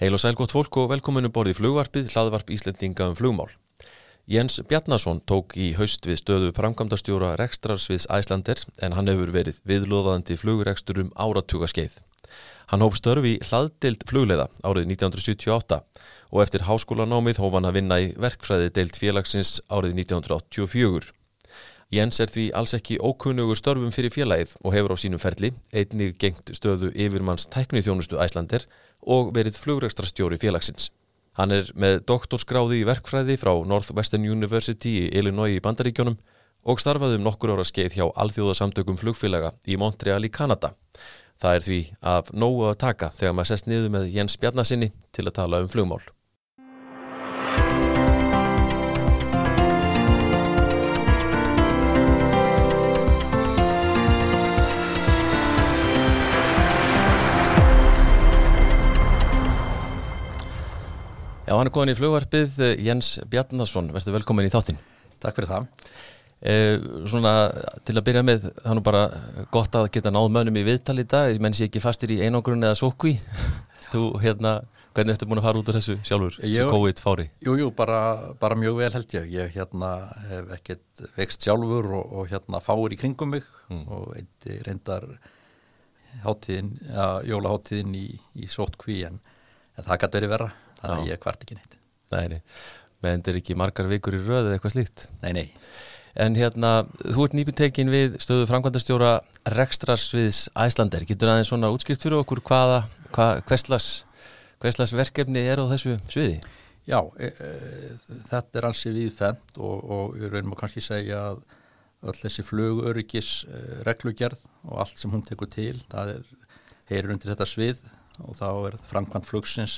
Heil og sæl gott fólk og velkominu borði flugvarpið, hlaðvarp Íslendinga um flugmál. Jens Bjarnason tók í haust við stöðu framkvæmdastjóra rekstrarsviðs Æslander en hann hefur verið viðloðandi flugrekstur um áratuga skeið. Hann hóf störfi í hlaðdeild flugleiða árið 1978 og eftir háskólanámið hóf hann að vinna í verkfræði deild félagsins árið 1984. Jens er því alls ekki ókunnugur störfum fyrir félagið og hefur á sínum ferli einnig gengt stöðu yfirmanns tæknið þjónustu Æslander og verið flugrekstrastjóri félagsins. Hann er með doktorskráði í verkfræði frá Northwestern University í Illinois í Bandaríkjónum og starfaði um nokkur ára skeið hjá alþjóðasamtökum flugfélaga í Montreal í Kanada. Það er því af nógu að taka þegar maður sest niður með Jens Bjarnasinni til að tala um flugmál. Já, hann er góðin í flugvarpið, Jens Bjarnason, verður velkomin í þáttinn. Takk fyrir það. Eh, svona til að byrja með, það er nú bara gott að geta náð mönnum í viðtal í dag, menn sé ekki fastir í einogrunni eða sókví. Þú, hérna, hvernig ertu búin að fara út úr þessu sjálfur, þessu COVID-fári? Jú, jú, bara, bara mjög vel held ég. Ég hérna hef ekkert vext sjálfur og, og hérna fáir í kringum mig mm. og einnig reyndar jólaháttíðin í, í sótkví en, en það gæti verið verra þannig að ég kvart ekki neitt. Nei, nei, menn þetta er ekki margar vikur í röð eða eitthvað slíkt? Nei, nei. En hérna, þú ert nýbyntekin við stöðu framkvæmdastjóra Rekstrarsviðs Æslander, getur aðeins svona útskipt fyrir okkur hvaða, hvað, hverslas verkefni er á þessu sviði? Já, e, e, þetta er ansi viðfemt og, og við reynum að kannski segja að öll þessi flugöryggis e, reglugerð og allt sem hún tekur til, það er, heyrir undir þetta svið og þá er framkvæmt flugsins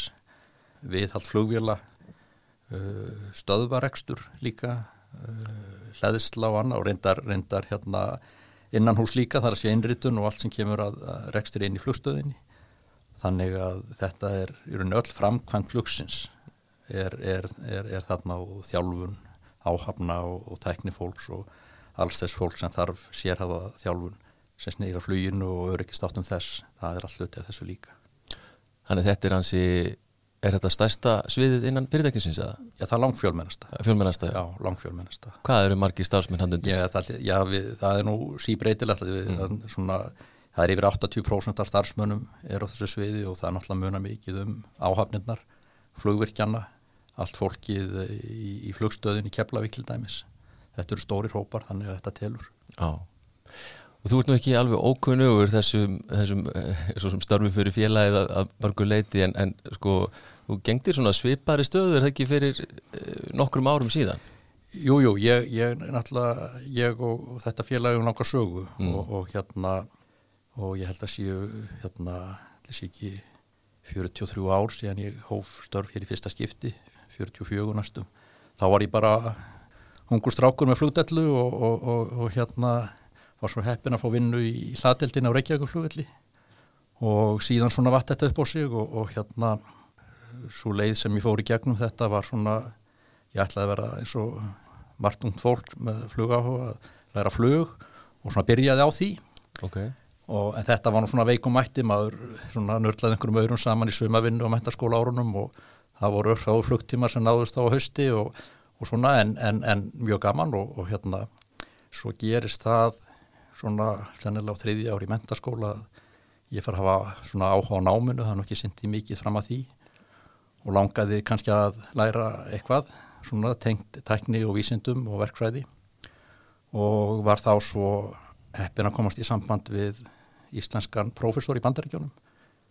viðhald flugvila uh, stöðvarekstur líka uh, hlæðisla og annað og reyndar, reyndar hérna innan hús líka þar að sé einritun og allt sem kemur að, að rekstur inn í flugstöðinni. Þannig að þetta er í rauninni öll framkvæmt flugsins er, er, er, er þarna á þjálfun áhafna og, og tækni fólks og alls þess fólk sem þarf sérhafa þjálfun sem snýra fluginu og öryggist áttum þess það er alltaf þessu líka. Þannig þetta er hansi Er þetta stærsta sviðið innan fyrirtækinsins eða? Já, það er langfjölmennasta. Fjölmennasta? Já, langfjölmennasta. Hvað eru margi starfsmenn handundir? Já, það, já við, það er nú síbreytilegt. Mm. Það, svona, það er yfir 80% af starfsmönnum er á þessu sviði og það er náttúrulega muna mikið um áhafnirnar, flugvirkjana, allt fólkið í, í flugstöðin í Keflavík til dæmis. Þetta eru stórir hópar, þannig að þetta telur. Já. Og þú ert nú ekki alveg ókunnugur þessum, þessum, þessum starfi fyrir félagið að, að margu leiti en, en sko Þú gengtir svona svipari stöður, er það ekki fyrir eh, nokkrum árum síðan? Jújú, jú, ég, ég náttúrulega, ég og, og þetta félagum langar sögu mm. og, og hérna, og ég held að séu, hérna, þessi ekki 43 ár síðan ég hóf störf hér í fyrsta skipti, 44 næstum. Þá var ég bara hungur strákur með flugdellu og, og hérna var svo heppin að fá vinnu í hladeldin á Reykjavík flugdelli og síðan svona vatt þetta upp á sig og hérna svo leið sem ég fór í gegnum þetta var svona, ég ætlaði að vera eins og margt ungt fólk með flugáhuga, að læra flug og svona byrjaði á því okay. og en þetta var nú svona veikumætti maður svona nörlaði einhverjum öðrum saman í sumavinnu og mentaskóla árunum og það voru örfáðu flugtímar sem náðust á hösti og, og svona en, en, en mjög gaman og, og hérna svo gerist það svona sennilega á þriði ári í mentaskóla ég far að hafa svona áhuga á náminu, það er nokkið syndið mikið fram að því. Og langaði kannski að læra eitthvað svona tengt tekni og vísindum og verkfræði. Og var þá svo heppin að komast í samband við íslenskan profesor í bandaríkjónum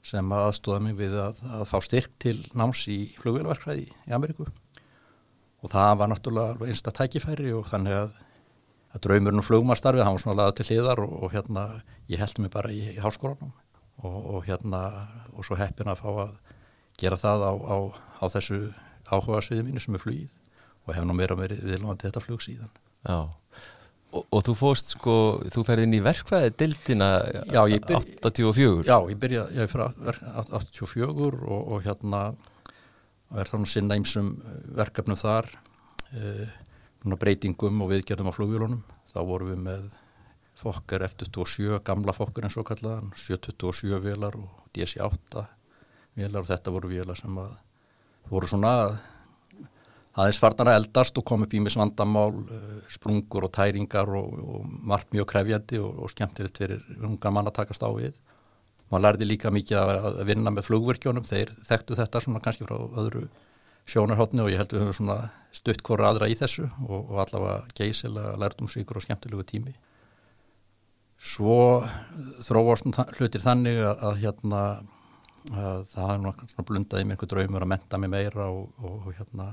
sem aðstóða mig við að, að fá styrk til náms í flugvelverkfræði í Ameríku. Og það var náttúrulega einsta tækifæri og þannig að, að draumurinn og flugmarstarfið hann var svona laðað til hliðar og, og hérna ég held mig bara í, í háskólanum og, og hérna og svo heppin að fá að gera það á, á, á þessu áhuga sviði mínu sem er flugið og hef nú meira meiri viðlóðandi þetta flug síðan. Já, og, og þú fóst sko, þú ferði inn í verkvæði dildina 84 Já, ég byrja, ég er frá 84 og, og hérna og er þannig sinna einsum verkefnum þar e, breytingum og viðgerðum á flugvílunum þá vorum við með fokkar F27, gamla fokkar eins og kallaðan 727 velar og DC-8 vélar og þetta voru vélar sem að voru svona aðeins farnar að eldast og kom upp í misvandamál, sprungur og tæringar og, og margt mjög krefjandi og, og skemmtilegt fyrir ungar mann að takast á við. Man lærði líka mikið að vinna með flugverkjónum, þeir þekktu þetta svona kannski frá öðru sjónarhóttni og ég held við höfum svona stutt hvora aðra í þessu og, og allavega geysilega lærdomsvíkur og skemmtilegu tími. Svo þróast hlutir þannig að, að hérna að það er náttúrulega blundaði með einhver draumur að menta mig meira og, og hérna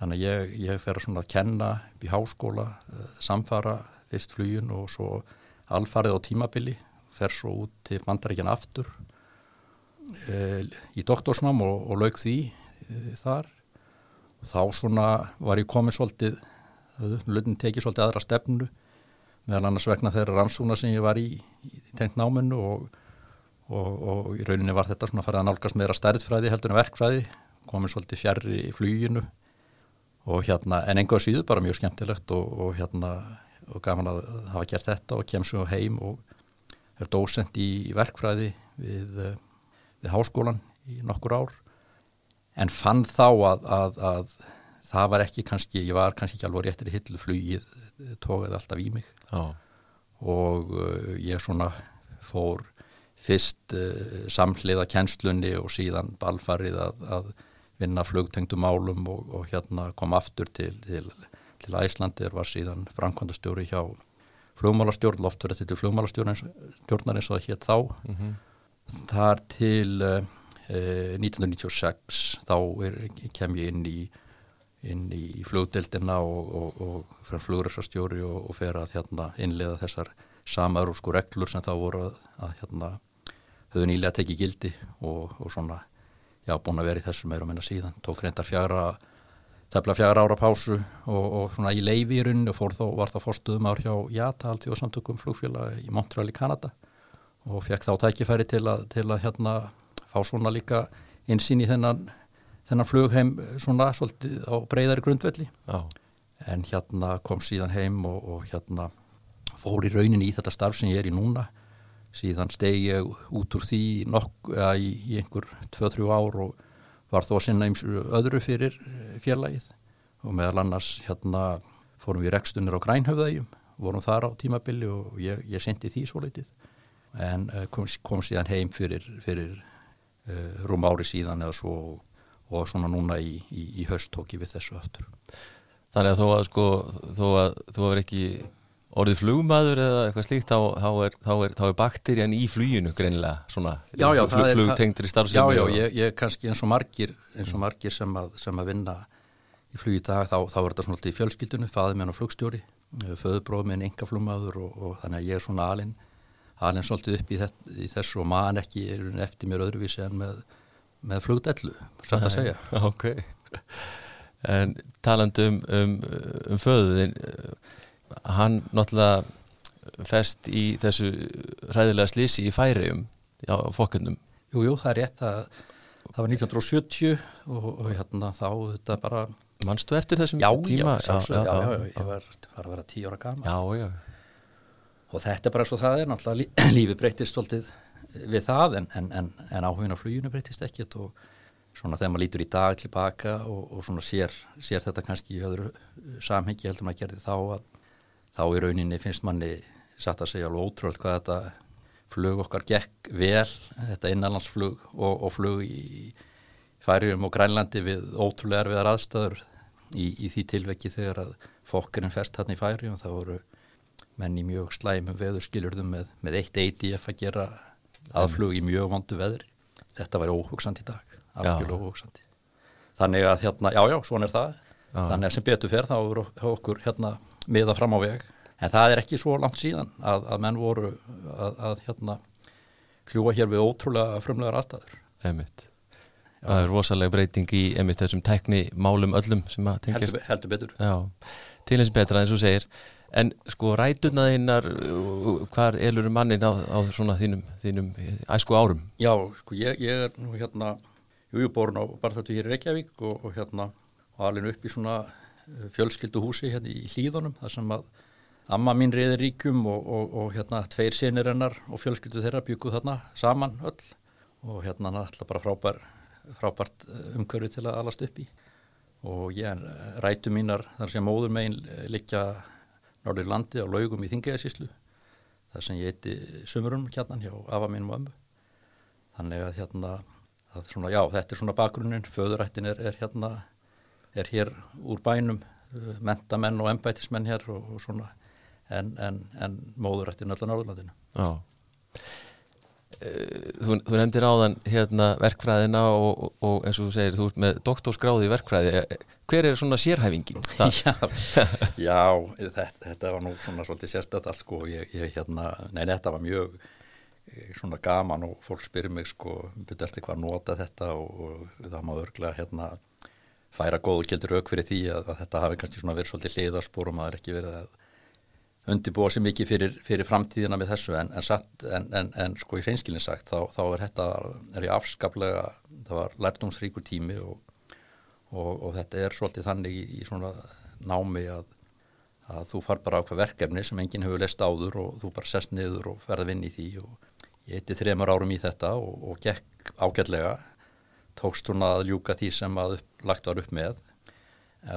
Þannig að ég, ég fer svona að kenna í háskóla, uh, samfara fyrst flugin og svo alfarið á tímabili, fer svo út til bandaríkjan aftur uh, í doktorsnám og, og lauk því uh, þar. Þá svona var ég komið svolítið, lutin tekið svolítið aðra stefnu, meðal annars vegna þeirra rannsúna sem ég var í, í tengt náminu og, og, og í rauninni var þetta svona að fara að nálgast meira stærðfræði heldur en verkfræði, komið svolítið fjarr í fluginu og hérna, en einhver síðu bara mjög skemmtilegt og, og hérna, og gaman að hafa gert þetta og kem svo heim og er dósend í, í verkfræði við, við háskólan í nokkur ár en fann þá að, að, að það var ekki kannski, ég var kannski ekki alveg réttir í hillu flugið, tókaði alltaf í mig Já. og uh, ég svona fór fyrst uh, samhliða kjenslunni og síðan balfarið að, að vinna flugtengdum málum og, og hérna kom aftur til, til, til Æslandir var síðan framkvæmdastjóri hjá flugmálastjórn, loftverði til flugmálastjórnar eins og það hétt þá mm -hmm. þar til eh, 1996 þá er, kem ég inn í í flugdeldina og, og, og fyrir flugræsastjóri og, og fer að hérna innlega þessar samarúsku reglur sem þá voru að, að hérna höfðu nýlega tekið gildi og svona já, búin að vera í þessu meira og minna síðan. Tók reyndar fjara tefla fjara ára pásu og, og svona í leifi í rauninni og fór þá, var það fórstuðum ár hjá JATA allt í og samtökum flugfélag í Montreal í Kanada og fekk þá tækifæri til að, til að hérna fá svona líka einsýn í þennan þennan flugheim svona svolítið á breyðari grundvelli. Já. en hérna kom síðan heim og, og hérna fór í rauninni í þetta starf sem ég er í núna. Síðan stegi ég út úr því nokk, ja, í, í einhver 2-3 ár og var þó að sinna eins öðru fyrir eh, fjarlægið og meðal annars hérna fórum við rekstunir á grænhöfðægjum vorum þar á tímabili og ég, ég sendi því svo litið en eh, kom, kom síðan heim fyrir, fyrir rúm ári síðan eða svo og svona núna í, í, í höst tók ég við þessu aftur. Þannig að þó að sko þó að þú hefur ekki orðið flugmaður eða eitthvað slíkt þá, þá, er, þá, er, þá er bakterjan í fluginu greinilega svona já, já, flug, flugtengtir í starfsemi Já, já, ég, ég kannski eins og margir eins og margir sem að, sem að vinna í flug í dag, þá, þá er þetta svona í fjölskyldinu, faði minn og flugstjóri föðubróð minn, enga flugmaður og, og þannig að ég er svona alin alin svolítið upp í, þett, í þessu og man ekki eftir mér öðruvísi en með, með flugdellu, satt að segja. Ok, en talandum um, um föðuðin hann náttúrulega fest í þessu ræðilega slísi í færium á fokkundum. Jújú, það er rétt að það var 1970 og, og hérna þá þetta bara Manstu eftir þessum já, tíma? Já, já, já, já, já, ég var, var að vera tíu ára gama Já, já og þetta er bara svo það er náttúrulega lífi breytist svolítið við það en, en, en, en áhugin á fluginu breytist ekkert og svona þegar maður lítur í dag tilbaka og, og svona sér, sér þetta kannski í öðru samhengi heldur maður að gerði þá að þá í rauninni finnst manni satt að segja alveg ótrúlega hvað þetta flug okkar gekk vel, þetta innanlandsflug og, og flug í færium og grænlandi við ótrúlega erfiðar aðstæður í, í því tilvekki þegar að fokkurinn fest hann í færium þá voru menni mjög slæmum veður skiljurðum með, með eitt ADF að gera aðflug í mjög vondu veður þetta var óhugsandi í dag, algjörlega óhugsandi. Þannig að hérna, já já, svona er það. Já. þannig að sem betur fer þá er okkur hérna miða fram á veg. En það er ekki svo langt síðan að, að menn voru að, að hérna kljúa hér við ótrúlega frumlegar aðstæður. Emitt Það er rosalega breyting í emitt þessum tekni málum öllum sem að tengjast. Heldur, heldur betur. Já, til eins betra eins og segir en sko rætunaðinnar hvar elur mannin á, á svona þínum, þínum æsku árum? Já, sko ég, ég er nú hérna jújúborun á barþáttu hér í Reykjavík og, og hérna alveg upp í svona fjölskylduhúsi hérna í hlýðunum þar sem að amma mín reyði ríkjum og, og, og hérna tveir senir hennar og fjölskyldu þeirra bygguð þarna saman öll og hérna alltaf bara frábær, frábært umkörfi til að alast upp í og ég rætu mínar þar sem móður megin likja Norður landi á laugum í Þingæðisíslu þar sem ég eitti sumurum hérna hjá afa mínum og ömmu. Þannig að hérna að svona, já, þetta er svona bakgrunin föðurættin er, er hérna er hér úr bænum uh, mentamenn og embætismenn hér og, og svona en, en, en móðurættin öllu Norðurlandinu. Já. Eh, þú, þú nefndir áðan hérna, verkfræðina og, og, og eins og þú segir, þú ert með doktorsgráði í verkfræði. Eh, hver er svona sérhæfingin? já, já þetta, þetta var nú svona svolítið sérstætt allt sko. Ég, ég, hérna, nei, þetta var mjög eh, svona gaman og fólk spyrir mig sko, byrja eftir hvað nota þetta og, og það má örglega hérna færa góð og gildur auk fyrir því að, að þetta hafi kannski svona verið svolítið hliðarspor og maður ekki verið að undirbúa sér mikið fyrir, fyrir framtíðina með þessu en, en, satt, en, en sko í hreinskilin sagt þá, þá er þetta er í afskaplega, það var lærdomsríkur tími og, og, og þetta er svolítið þannig í, í svona námi að, að þú far bara á hvað verkefni sem enginn hefur lest áður og þú bara sest niður og ferða vinn í því og ég eitti þremur árum í þetta og, og gekk ágætlega tókst svona að ljúka því sem að lagt var upp með.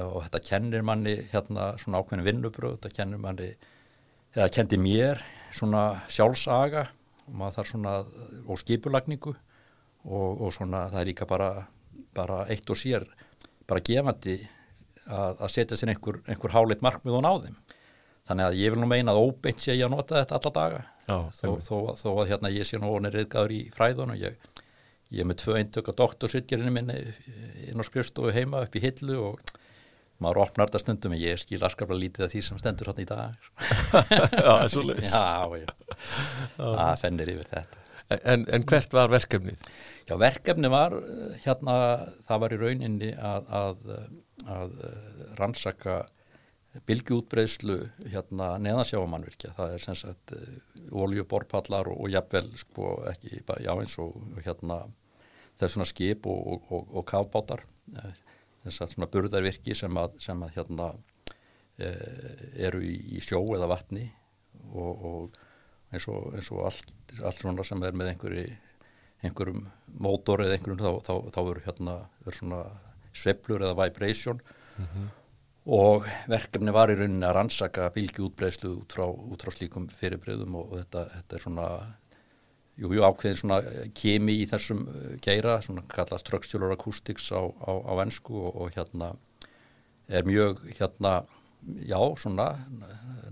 Og þetta kennir manni hérna svona ákveðin vinnubröð, þetta kennir manni eða kendi mér svona sjálfsaga og maður þarf svona og skipulagningu og, og svona það er líka bara, bara eitt og sér bara gefandi að, að setja sér einhver, einhver hálit markmið og náðum þannig að ég vil nú meina að óbeint sé ég að nota þetta alla daga. Já, þó, þó, þó að hérna ég sé nú og er reyðgæður í fræðunum ég, ég er með tvö eindök að doktorsutgerinu minni inn á skrifstofu heima upp í hillu og maður opnar þetta stundum en ég skil askarbla lítið af því sem stendur hann í dag Já, það er svo leiðis Já, það fennir yfir þetta. En, en hvert var verkefnið? Já, verkefnið var hérna, það var í rauninni að, að, að rannsaka bylgjútbreyslu hérna neðansjáamannvirkja það er sem sagt oljuborpallar og, og jafnvel sko ekki, já eins og hérna þessuna skip og, og, og kavbátar þess að svona burðarvirki sem að, sem að hérna e, eru í, í sjó eða vatni og, og eins og, eins og allt, allt svona sem er með einhverju einhverjum mótor eða einhverjum þá, þá, þá eru hérna er svona sveplur eða vibration mm -hmm. og verkefni var í rauninni að rannsaka bylgiútbreyslu út frá, út frá slíkum fyrirbreyðum og þetta, þetta er svona jú, jú, ákveðin svona eh, kemi í þessum eh, geira, svona kallast structural acoustics á, á, á ennsku og, og hérna er mjög hérna, já, svona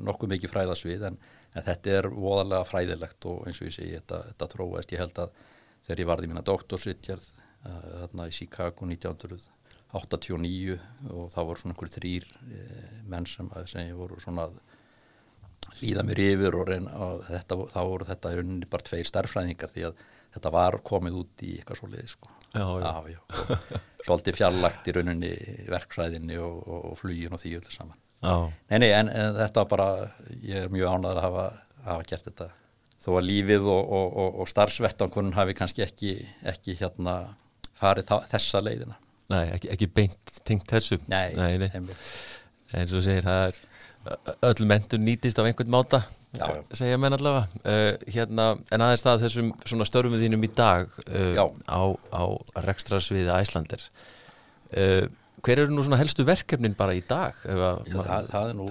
nokkuð mikið fræðasvið en, en þetta er voðalega fræðilegt og eins og ég segi, þetta, þetta tróðast, ég held að þegar ég varði mína doktorsritjarð uh, eh, þarna í Chicago 1989 og það voru svona einhver þrýr uh, menn sem, sem voru svona að líða mér yfir og reyna og þetta, þá voru þetta í rauninni bara tveir starfræðingar því að þetta var komið út í eitthvað svo leiði sko. Já, já. Já, svolítið fjarlagt í rauninni verkfræðinni og, og, og flugin og því öllu saman. Nei, nei, en, en þetta bara, ég er mjög ánægðar að hafa, hafa gert þetta. Þó að lífið og, og starfsvettankunn hafi kannski ekki, ekki hérna farið það, þessa leiðina. Nei, ekki, ekki beint tengt þessu. Nei, nei, nei. En svo segir það er öll mentur nýtist á einhvern máta já, segja menn allavega. Uh, hérna, en aðeins það þessum störfum þínum í dag uh, á, á rekstrarsviði Æslandir uh, hver eru nú helstu verkefnin bara í dag? Já, það, það er nú,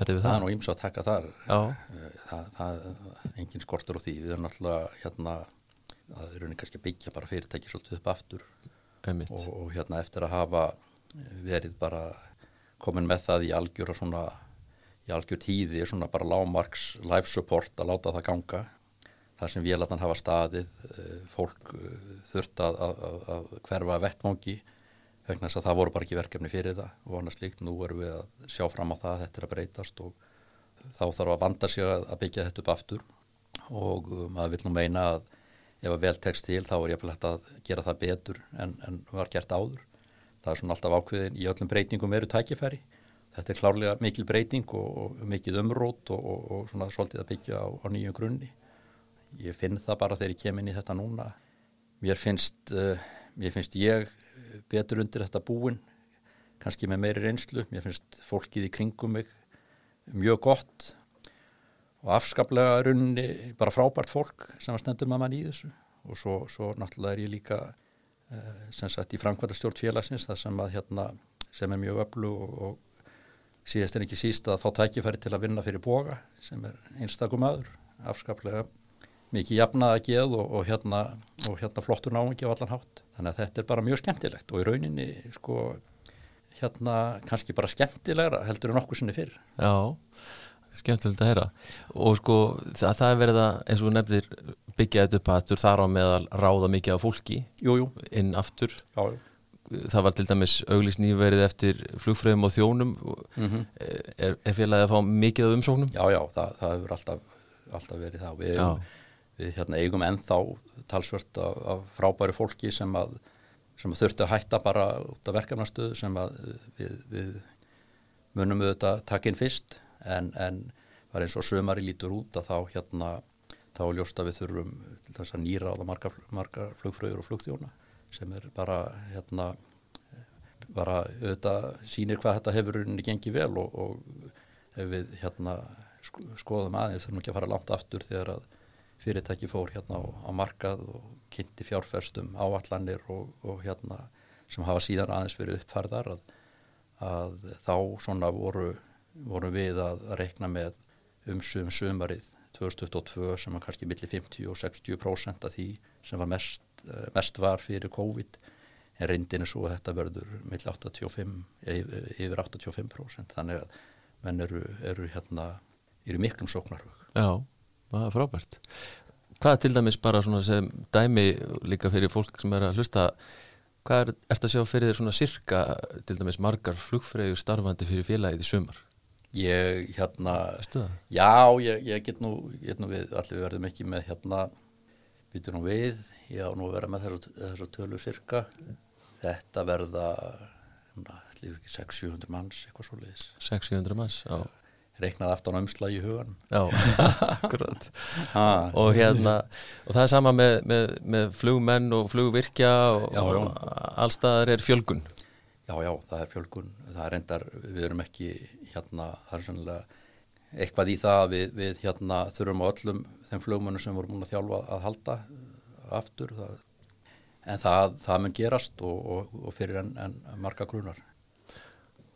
nú íms að taka þar. Það, það engin skortur á því. Við erum alltaf hérna að við erum kannski að byggja bara fyrirtæki svolítið upp aftur. Og, og hérna eftir að hafa verið bara komin með það í algjör og svona í algjör tíði svona bara lágmarks life support að láta það ganga. Þar sem vélarnar hafa staðið eh, fólk eh, þurft að, að, að hverfa vettmóngi vegna þess að það voru bara ekki verkefni fyrir það og annars líkt nú erum við að sjá fram á það þetta er að breytast og þá þarf að vanda sig að byggja þetta upp aftur. Og eh, maður vil nú meina að ef að vel tekst til þá er ég að gera það betur en, en var gert áður. Það er svona alltaf ákveðin í öllum breytingum eru tækifæri þetta er klárlega mikil breyting og, og mikil umrót og, og, og svona svolítið að byggja á, á nýjum grunni. Ég finn það bara þegar ég kem inn í þetta núna. Mér finnst, uh, mér finnst ég betur undir þetta búin, kannski með meiri reynslu. Mér finnst fólkið í kringum mig mjög gott og afskaplega runni bara frábært fólk sem var stendur mann í þessu og svo, svo náttúrulega er ég líka uh, sem sagt í framkvæmda stjórn félagsins það sem að hérna sem er mjög öflug og síðast en ekki síst að fá tækifæri til að vinna fyrir boga sem er einstakum aður afskaplega mikið jafnaða geð og, og, hérna, og hérna flottur náingi á allan hátt þannig að þetta er bara mjög skemmtilegt og í rauninni sko hérna kannski bara skemmtilegra heldur en okkur sinni fyrr Já skemmtilegt að heyra og sko það, það er verið að eins og nefnir byggja þetta upp að þar á meðal ráða mikið af fólki jú, jú. inn aftur já, jú. Það var til dæmis auglís nýverið eftir flugfröðum og þjónum. Mm -hmm. er, er félagið að fá mikið af umsóknum? Já, já, það, það hefur alltaf, alltaf verið það. Við, eigum, við hérna, eigum ennþá talsvört af, af frábæri fólki sem að, sem að þurfti að hætta bara út af verkefnastöðu sem að við, við munum auðvitað takk inn fyrst. En, en var eins og sömari lítur út að þá hérna þá ljósta við þurfum til þess að nýra á það margar, margar flugfröður og flugþjóna sem er bara hérna bara auðvitað sínir hvað þetta hefur unni gengið vel og, og ef við hérna sko, skoðum aðeins þurfum ekki að fara langt aftur þegar að fyrirtæki fór hérna á, á markað og kynnti fjárfærstum áallanir og, og hérna sem hafa síðan aðeins verið uppfærðar að, að þá svona voru vorum við að rekna með umsum sumarið 2022 sem var kannski millir 50 og 60% af því sem var mest, mest var fyrir COVID en reyndin er svo að þetta verður millir 85, yfir 85% þannig að menn eru, eru hérna eru miklum sóknarhug. Já, það er frábært. Hvað er til dæmis bara svona sem dæmi líka fyrir fólk sem er að hlusta hvað er, ert að sjá fyrir þér svona sirka til dæmis margar flugfrægur starfandi fyrir félagið í sumar? Ég hérna, já, ég, ég get nú, get nú við, allir verðum ekki með hérna, byttum nú við, ég á nú að vera með þessu tölu cirka, þetta verða, allir ekki 600-700 manns, eitthvað svo leiðis. 600-700 manns, já. Reiknaði aftan á umslag í hugan. Já, akkurat. og hérna, og það er sama með, með, með flugmenn og flugvirkja og, og allstaðar er fjölgun. Já, já, það er fjölgun, það er endar, við erum ekki hérna, það er sannlega eitthvað í það við, við hérna þurfum á öllum þeim flugmönnum sem voru múin að þjálfa að halda aftur það, en það, það mun gerast og, og, og fyrir en, en marga grunar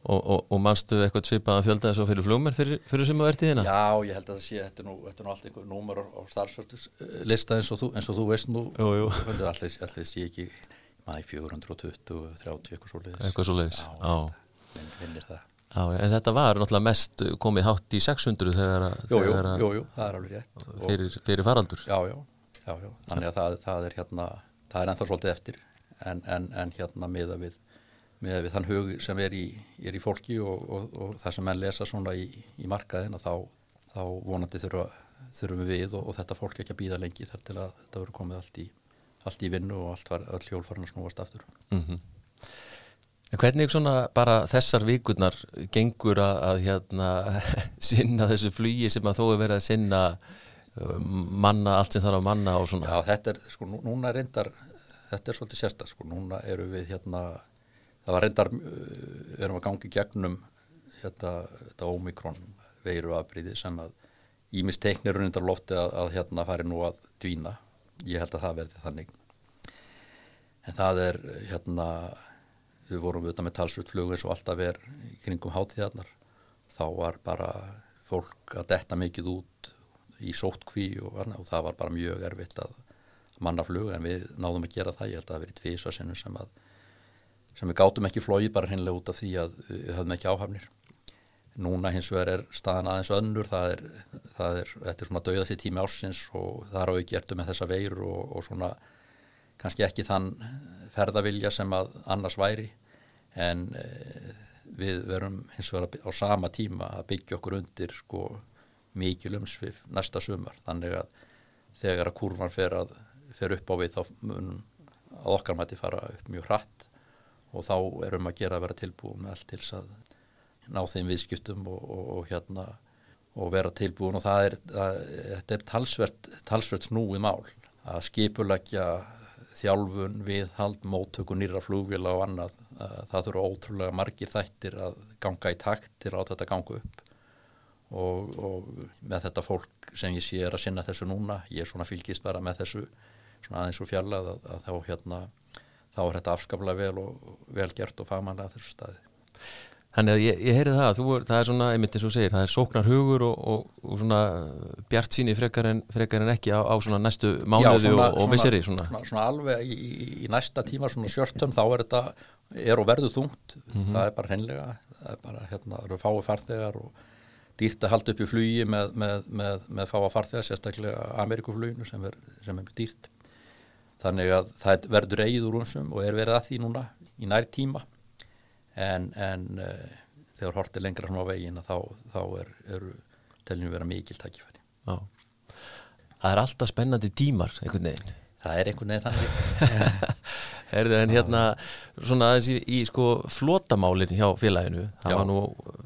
Og, og, og mannstu eitthvað svipaðan fjölda eins og fyrir flugmenn fyrir, fyrir sem að verði þína? Já, ég held að það sé, þetta er nú, þetta er nú allt einhver númur á starfsvölduslista eins eins og þú veist nú, allir sé ekki maður 420, 30 eitthvað svo leiðis. Eitthvað svo leiðis, já. já. Vinnir það. Já, en þetta var náttúrulega mest komið hátt í 600 þegar að... Jú, jú, jú, jú, það er alveg rétt. Fyrir, fyrir faraldur. Já, já, já, já. þannig að það, það er hérna, það er ennþá svolítið eftir en, en, en hérna miða við, miða við þann hug sem er í, er í fólki og, og, og það sem menn lesa svona í, í markaðina þá, þá vonandi þurfa, þurfum við og, og þetta fólk ekki að býða lengi þar til að þetta verður komið allt í, allt í vinnu og allt var, all hjólfarn að snúast aftur. Mm En hvernig svona bara þessar vikurnar gengur að, að hérna sinna þessu flugi sem að þó er verið að sinna manna, allt sem þarf að manna og svona? Já, þetta er, sko, núna reyndar, þetta er svolítið sérsta, sko, núna eru við hérna, það var reyndar, við uh, erum að gangi gegnum hérna, þetta ómikrón veiru afbríði sem að ímist teiknir reyndar lofti að, að hérna fari nú að dvína, ég held að það verði þannig. En það er hérna við vorum auðvitað með talsvöldflug eins og alltaf er kringum hátíðarnar þá var bara fólk að detta mikið út í sótkví og, og það var bara mjög erfitt að manna flug en við náðum að gera það. Ég held að það verið tvísa sinnum sem að sem við gátum ekki flói bara hennilega út af því að við höfum ekki áhafnir. Núna hins vegar er staðan aðeins önnur það er, það er, þetta er svona dauðast í tími ársins og það er á ekki ertu með þessa veir og, og svona kannski ekki þann ferðavilja sem að annars væri. En e, við verum hins vegar á sama tíma að byggja okkur undir sko mikið lumsvið næsta sumar. Þannig að þegar að kurvan fer, að, fer upp á við þá mun að okkar mæti fara upp mjög hratt og þá erum að gera að vera tilbúin með allt til að ná þeim viðskiptum og, og, og hérna og vera tilbúin. Og það er, það, þetta er talsvert, talsvert snúið mál að skipulegja þjálfun, viðhald, móttöku nýra flugvila og annað. Það þurfa ótrúlega margir þættir að ganga í takt til að þetta ganga upp og, og með þetta fólk sem ég sé er að sinna þessu núna, ég er svona fylgist bara með þessu svona aðeins og fjarlæð að, að þá hérna þá er þetta afskaplega vel og vel gert og fagmannlega þessu staði. Þannig að ég, ég heyri það að þú, það er svona, einmitt eins og segir, það er sóknar hugur og, og, og svona bjart síni frekar en, frekar en ekki á, á svona næstu mánuði svona, og, misseri svona. Svona, svona alveg í, í, í næsta tíma svona sjörtum þá er þetta, er og verður þungt, mm -hmm. það er bara hreinlega, það er bara hérna, eru fái farþegar og dýrt að halda upp í flugi með, með, með, með fáa farþegar, sérstaklega Amerikufluginu sem er, sem er dýrt. Þannig að það verður eigið úr umsum og er verið að því núna í nær tíma en, en uh, þegar hortið lengra frá veginn þá, þá er, eru teljum vera mikil takkifæri Já. Það er alltaf spennandi tímar einhvern veginn Það er einhvern veginn þannig. Erðu en hérna svona aðeins í, í sko flótamálin hjá félaginu, það Já. var nú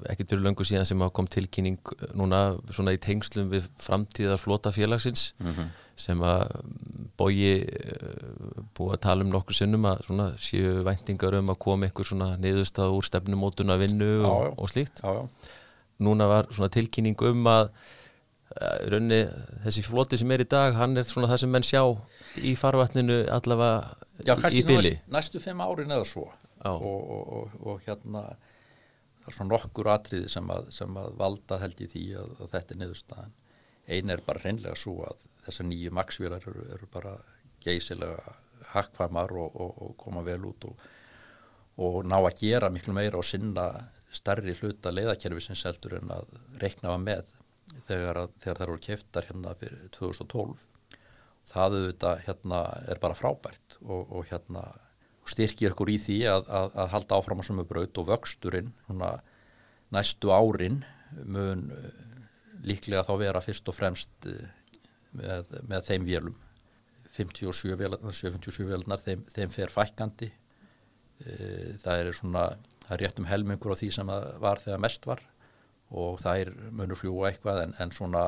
ekkert fyrir löngu síðan sem kom tilkynning núna svona í tengslum við framtíðar flótafélagsins mm -hmm sem að bóji eh, búið að tala um nokkur sinnum að svona séu væntingar um að koma einhver svona niðurstað úr stefnumótun að vinnu já, og, og slíkt. Já, núna var svona tilkynning um að eh, raunni þessi floti sem er í dag hann er svona það sem menn sjá í farvatninu allavega í byli næstu, næstu fimm árin eða svo. Og, og, og hérna það er svona nokkur atriði sem að, sem að valda held í því að, að þetta er niðurstaðan. Einn er bara hreinlega svo að þessar nýju maksvílar eru, eru bara geysilega hakkfamar og, og, og koma vel út og, og ná að gera miklu meira og sinna starri hluta leiðakerfi sem seldur en að reikna var með þegar, að, þegar það eru keftar hérna fyrir 2012 það auðvitað hérna er bara frábært og hérna styrkir ykkur í því að, að, að halda áfram á sömu braut og vöxturinn húnna, næstu árin mun líklega þá vera fyrst og fremst með, með þeim vélum. 57 vélarnar, 77 vélarnar þeim, þeim fer fækandi e, það er svona það er rétt um helmingur á því sem var þegar mest var og það er munur fljúa eitthvað en, en svona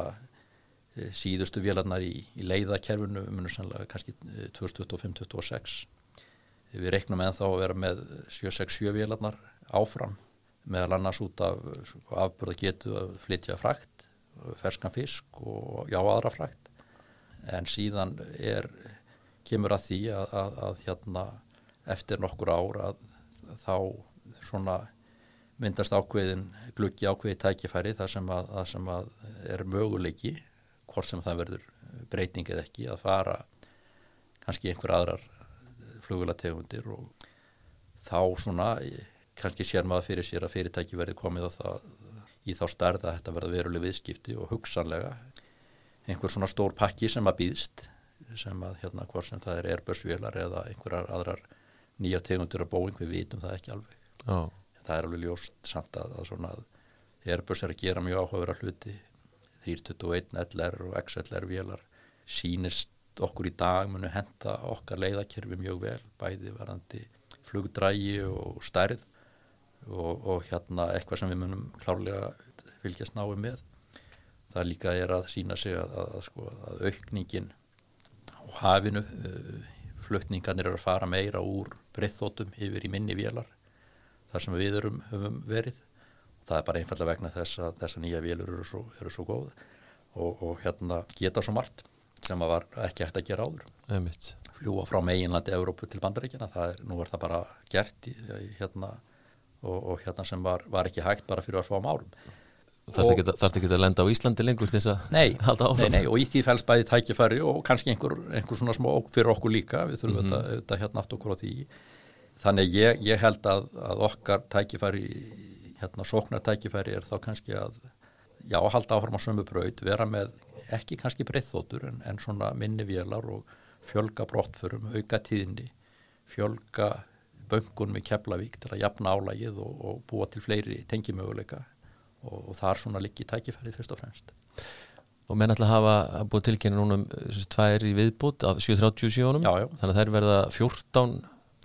síðustu vélarnar í, í leiðakerfinu munur sannlega kannski 2025-2026 við reiknum með þá að vera með 767 vélarnar áfram meðal annars út af afbörða getu að flytja frækt ferskan fisk og já aðra frækt en síðan er, kemur að því að, að, að hérna eftir nokkur ár að þá svona myndast ákveðin gluggi ákveði tækifæri þar sem að, sem er möguleiki hvort sem það verður breyting eða ekki að fara kannski einhver aðrar flugulategundir og þá svona kannski sér maður fyrir sér að fyrirtæki verði komið á það í þá starða að þetta verða veruleg viðskipti og hugsanlega einhver svona stór pakki sem að býðst sem að hérna hvort sem það er Airbus-vélar eða einhverjar aðrar nýja tegundur að Boeing, við vitum það ekki alveg oh. það er alveg ljóst samt að, að svona að Airbus er að gera mjög áhugaverða hluti 321 LR og XLR vélar sínist okkur í dag munu henda okkar leiðakerfi mjög vel bæði varandi flugdrægi og stærð og, og hérna eitthvað sem við munum klárlega fylgjast náðu með. Það líka er að sína sig að, að, að, sko, að aukningin á hafinu uh, flutningarnir eru að fara meira úr breyþótum yfir í minni vélar þar sem við erum höfum verið það er bara einfallega vegna þess að þessa nýja vélur eru svo, eru svo góð og, og hérna geta svo margt sem að var ekki hægt að gera áður Einmitt. fljúa frá meginlandi Európu til bandaríkina, er, nú er það bara gert í, hérna og, og hérna sem var, var ekki hægt bara fyrir að fá um árum Þarf ekki að lenda á Íslandi lengur til þess að nei, halda áfram? Nei, nei, og í því fælst bæði tækifæri og kannski einhver, einhver svona smá fyrir okkur líka, við þurfum mm -hmm. þetta hérna aftur okkur á því. Þannig ég, ég held að, að okkar tækifæri, hérna sóknartækifæri er þá kannski að, já, halda áfram á sömu braud, vera með ekki kannski breyþótur en, en svona minni vélar og fjölga brottförum, auka tíðinni, fjölga böngunum í Keflavík til að jafna álægið og, og búa til fleiri tengimöguleika. Og, og það er svona líki tækifærið fyrst og fremst. Og menn ætla að hafa búið tilkynna núna um tvær í viðbútt af 737 þannig að þær verða 14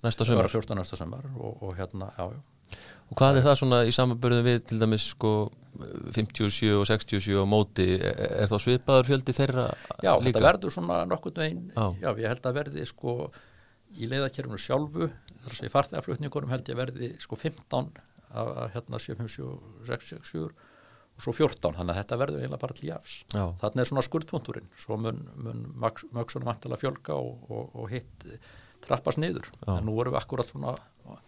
næsta sömur 14 næsta sömur og, og hérna, já, já Og hvað er það svona í samanbörðum við til dæmis sko 57 og 67 á móti, er, þá svipaður fjöldi þeirra já, líka? Já, þetta verður svona nokkurt veginn, já. já, ég held að verði sko í leiðakerfunu sjálfu þar að segja farþegarflutningunum held ég verði sko 15 að hérna 757 og og svo 14, þannig að þetta verður eiginlega bara til jafs. Þannig er svona skuldpunturinn, svo mun, mun mögsunum vantilega fjölga og, og, og hitt trappast niður, Já. en nú vorum við akkurat svona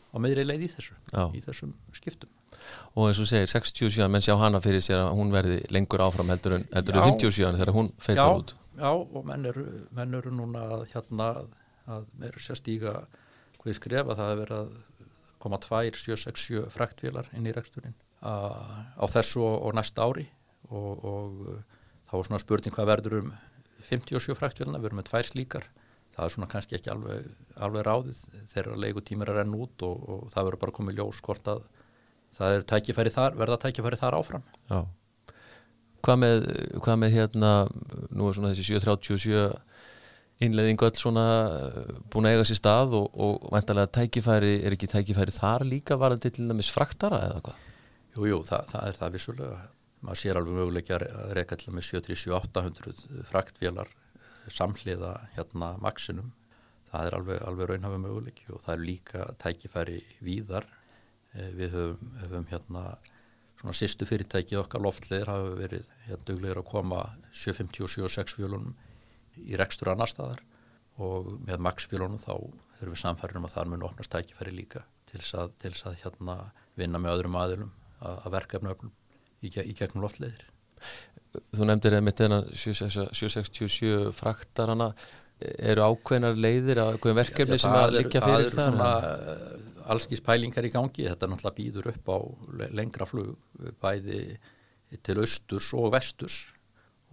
á meðri leið í þessu, Já. í þessum skiptum. Og eins og segir, 67 menn sjá hana fyrir sér að hún verði lengur áfram heldur en, heldur en 57 þegar hún feitar út. Já, og menn eru, menn eru núna hérna að meira sér stíga hvað skrefa það að vera að koma 2, 7, 6, 7 fraktvílar inn í reksturinn á þessu og næsta ári og, og uh, þá er svona spurning hvað verður um 57 fraktvíluna, við erum með tvær slíkar það er svona kannski ekki alveg, alveg ráðið þegar leikutímir er enn út og, og það verður bara komið ljós hvort að það er tækifæri þar, verða tækifæri þar áfram Já Hvað með, hvað með hérna nú er svona þessi 737 innleðingu öll svona uh, búin að eiga sér stað og, og vantarlega tækifæri, er ekki tækifæri þar líka varandi til dæmis fraktara eða hvað? Jú, jú, það, það er það vissulega. Maður sér alveg möguleikja að reyka til með 7-800 fraktvélar eh, samhliða hérna maksinum. Það er alveg, alveg raunhafi möguleiki og það er líka tækifæri víðar. Eh, við höfum, höfum hérna svona sýstu fyrirtæki okkar loftleðir hafa verið hérna duglegir að koma 757-6 fjölunum í rekstur annar staðar og með maksfjölunum þá erum við samfærið um að það mun oknast tækifæri líka til þess að, til að hérna vinna með öðrum aðilum að verkefna í, í gegnum loftleðir. Þú nefndir eða mitt enna 767 fraktarana eru ákveðnar leiðir að ákveðin verkefni ja, sem að liggja fyrir það? Það eru svona eh, allskís pælingar í gangi, þetta náttúrulega býður upp á lengra flug bæði til austurs og vesturs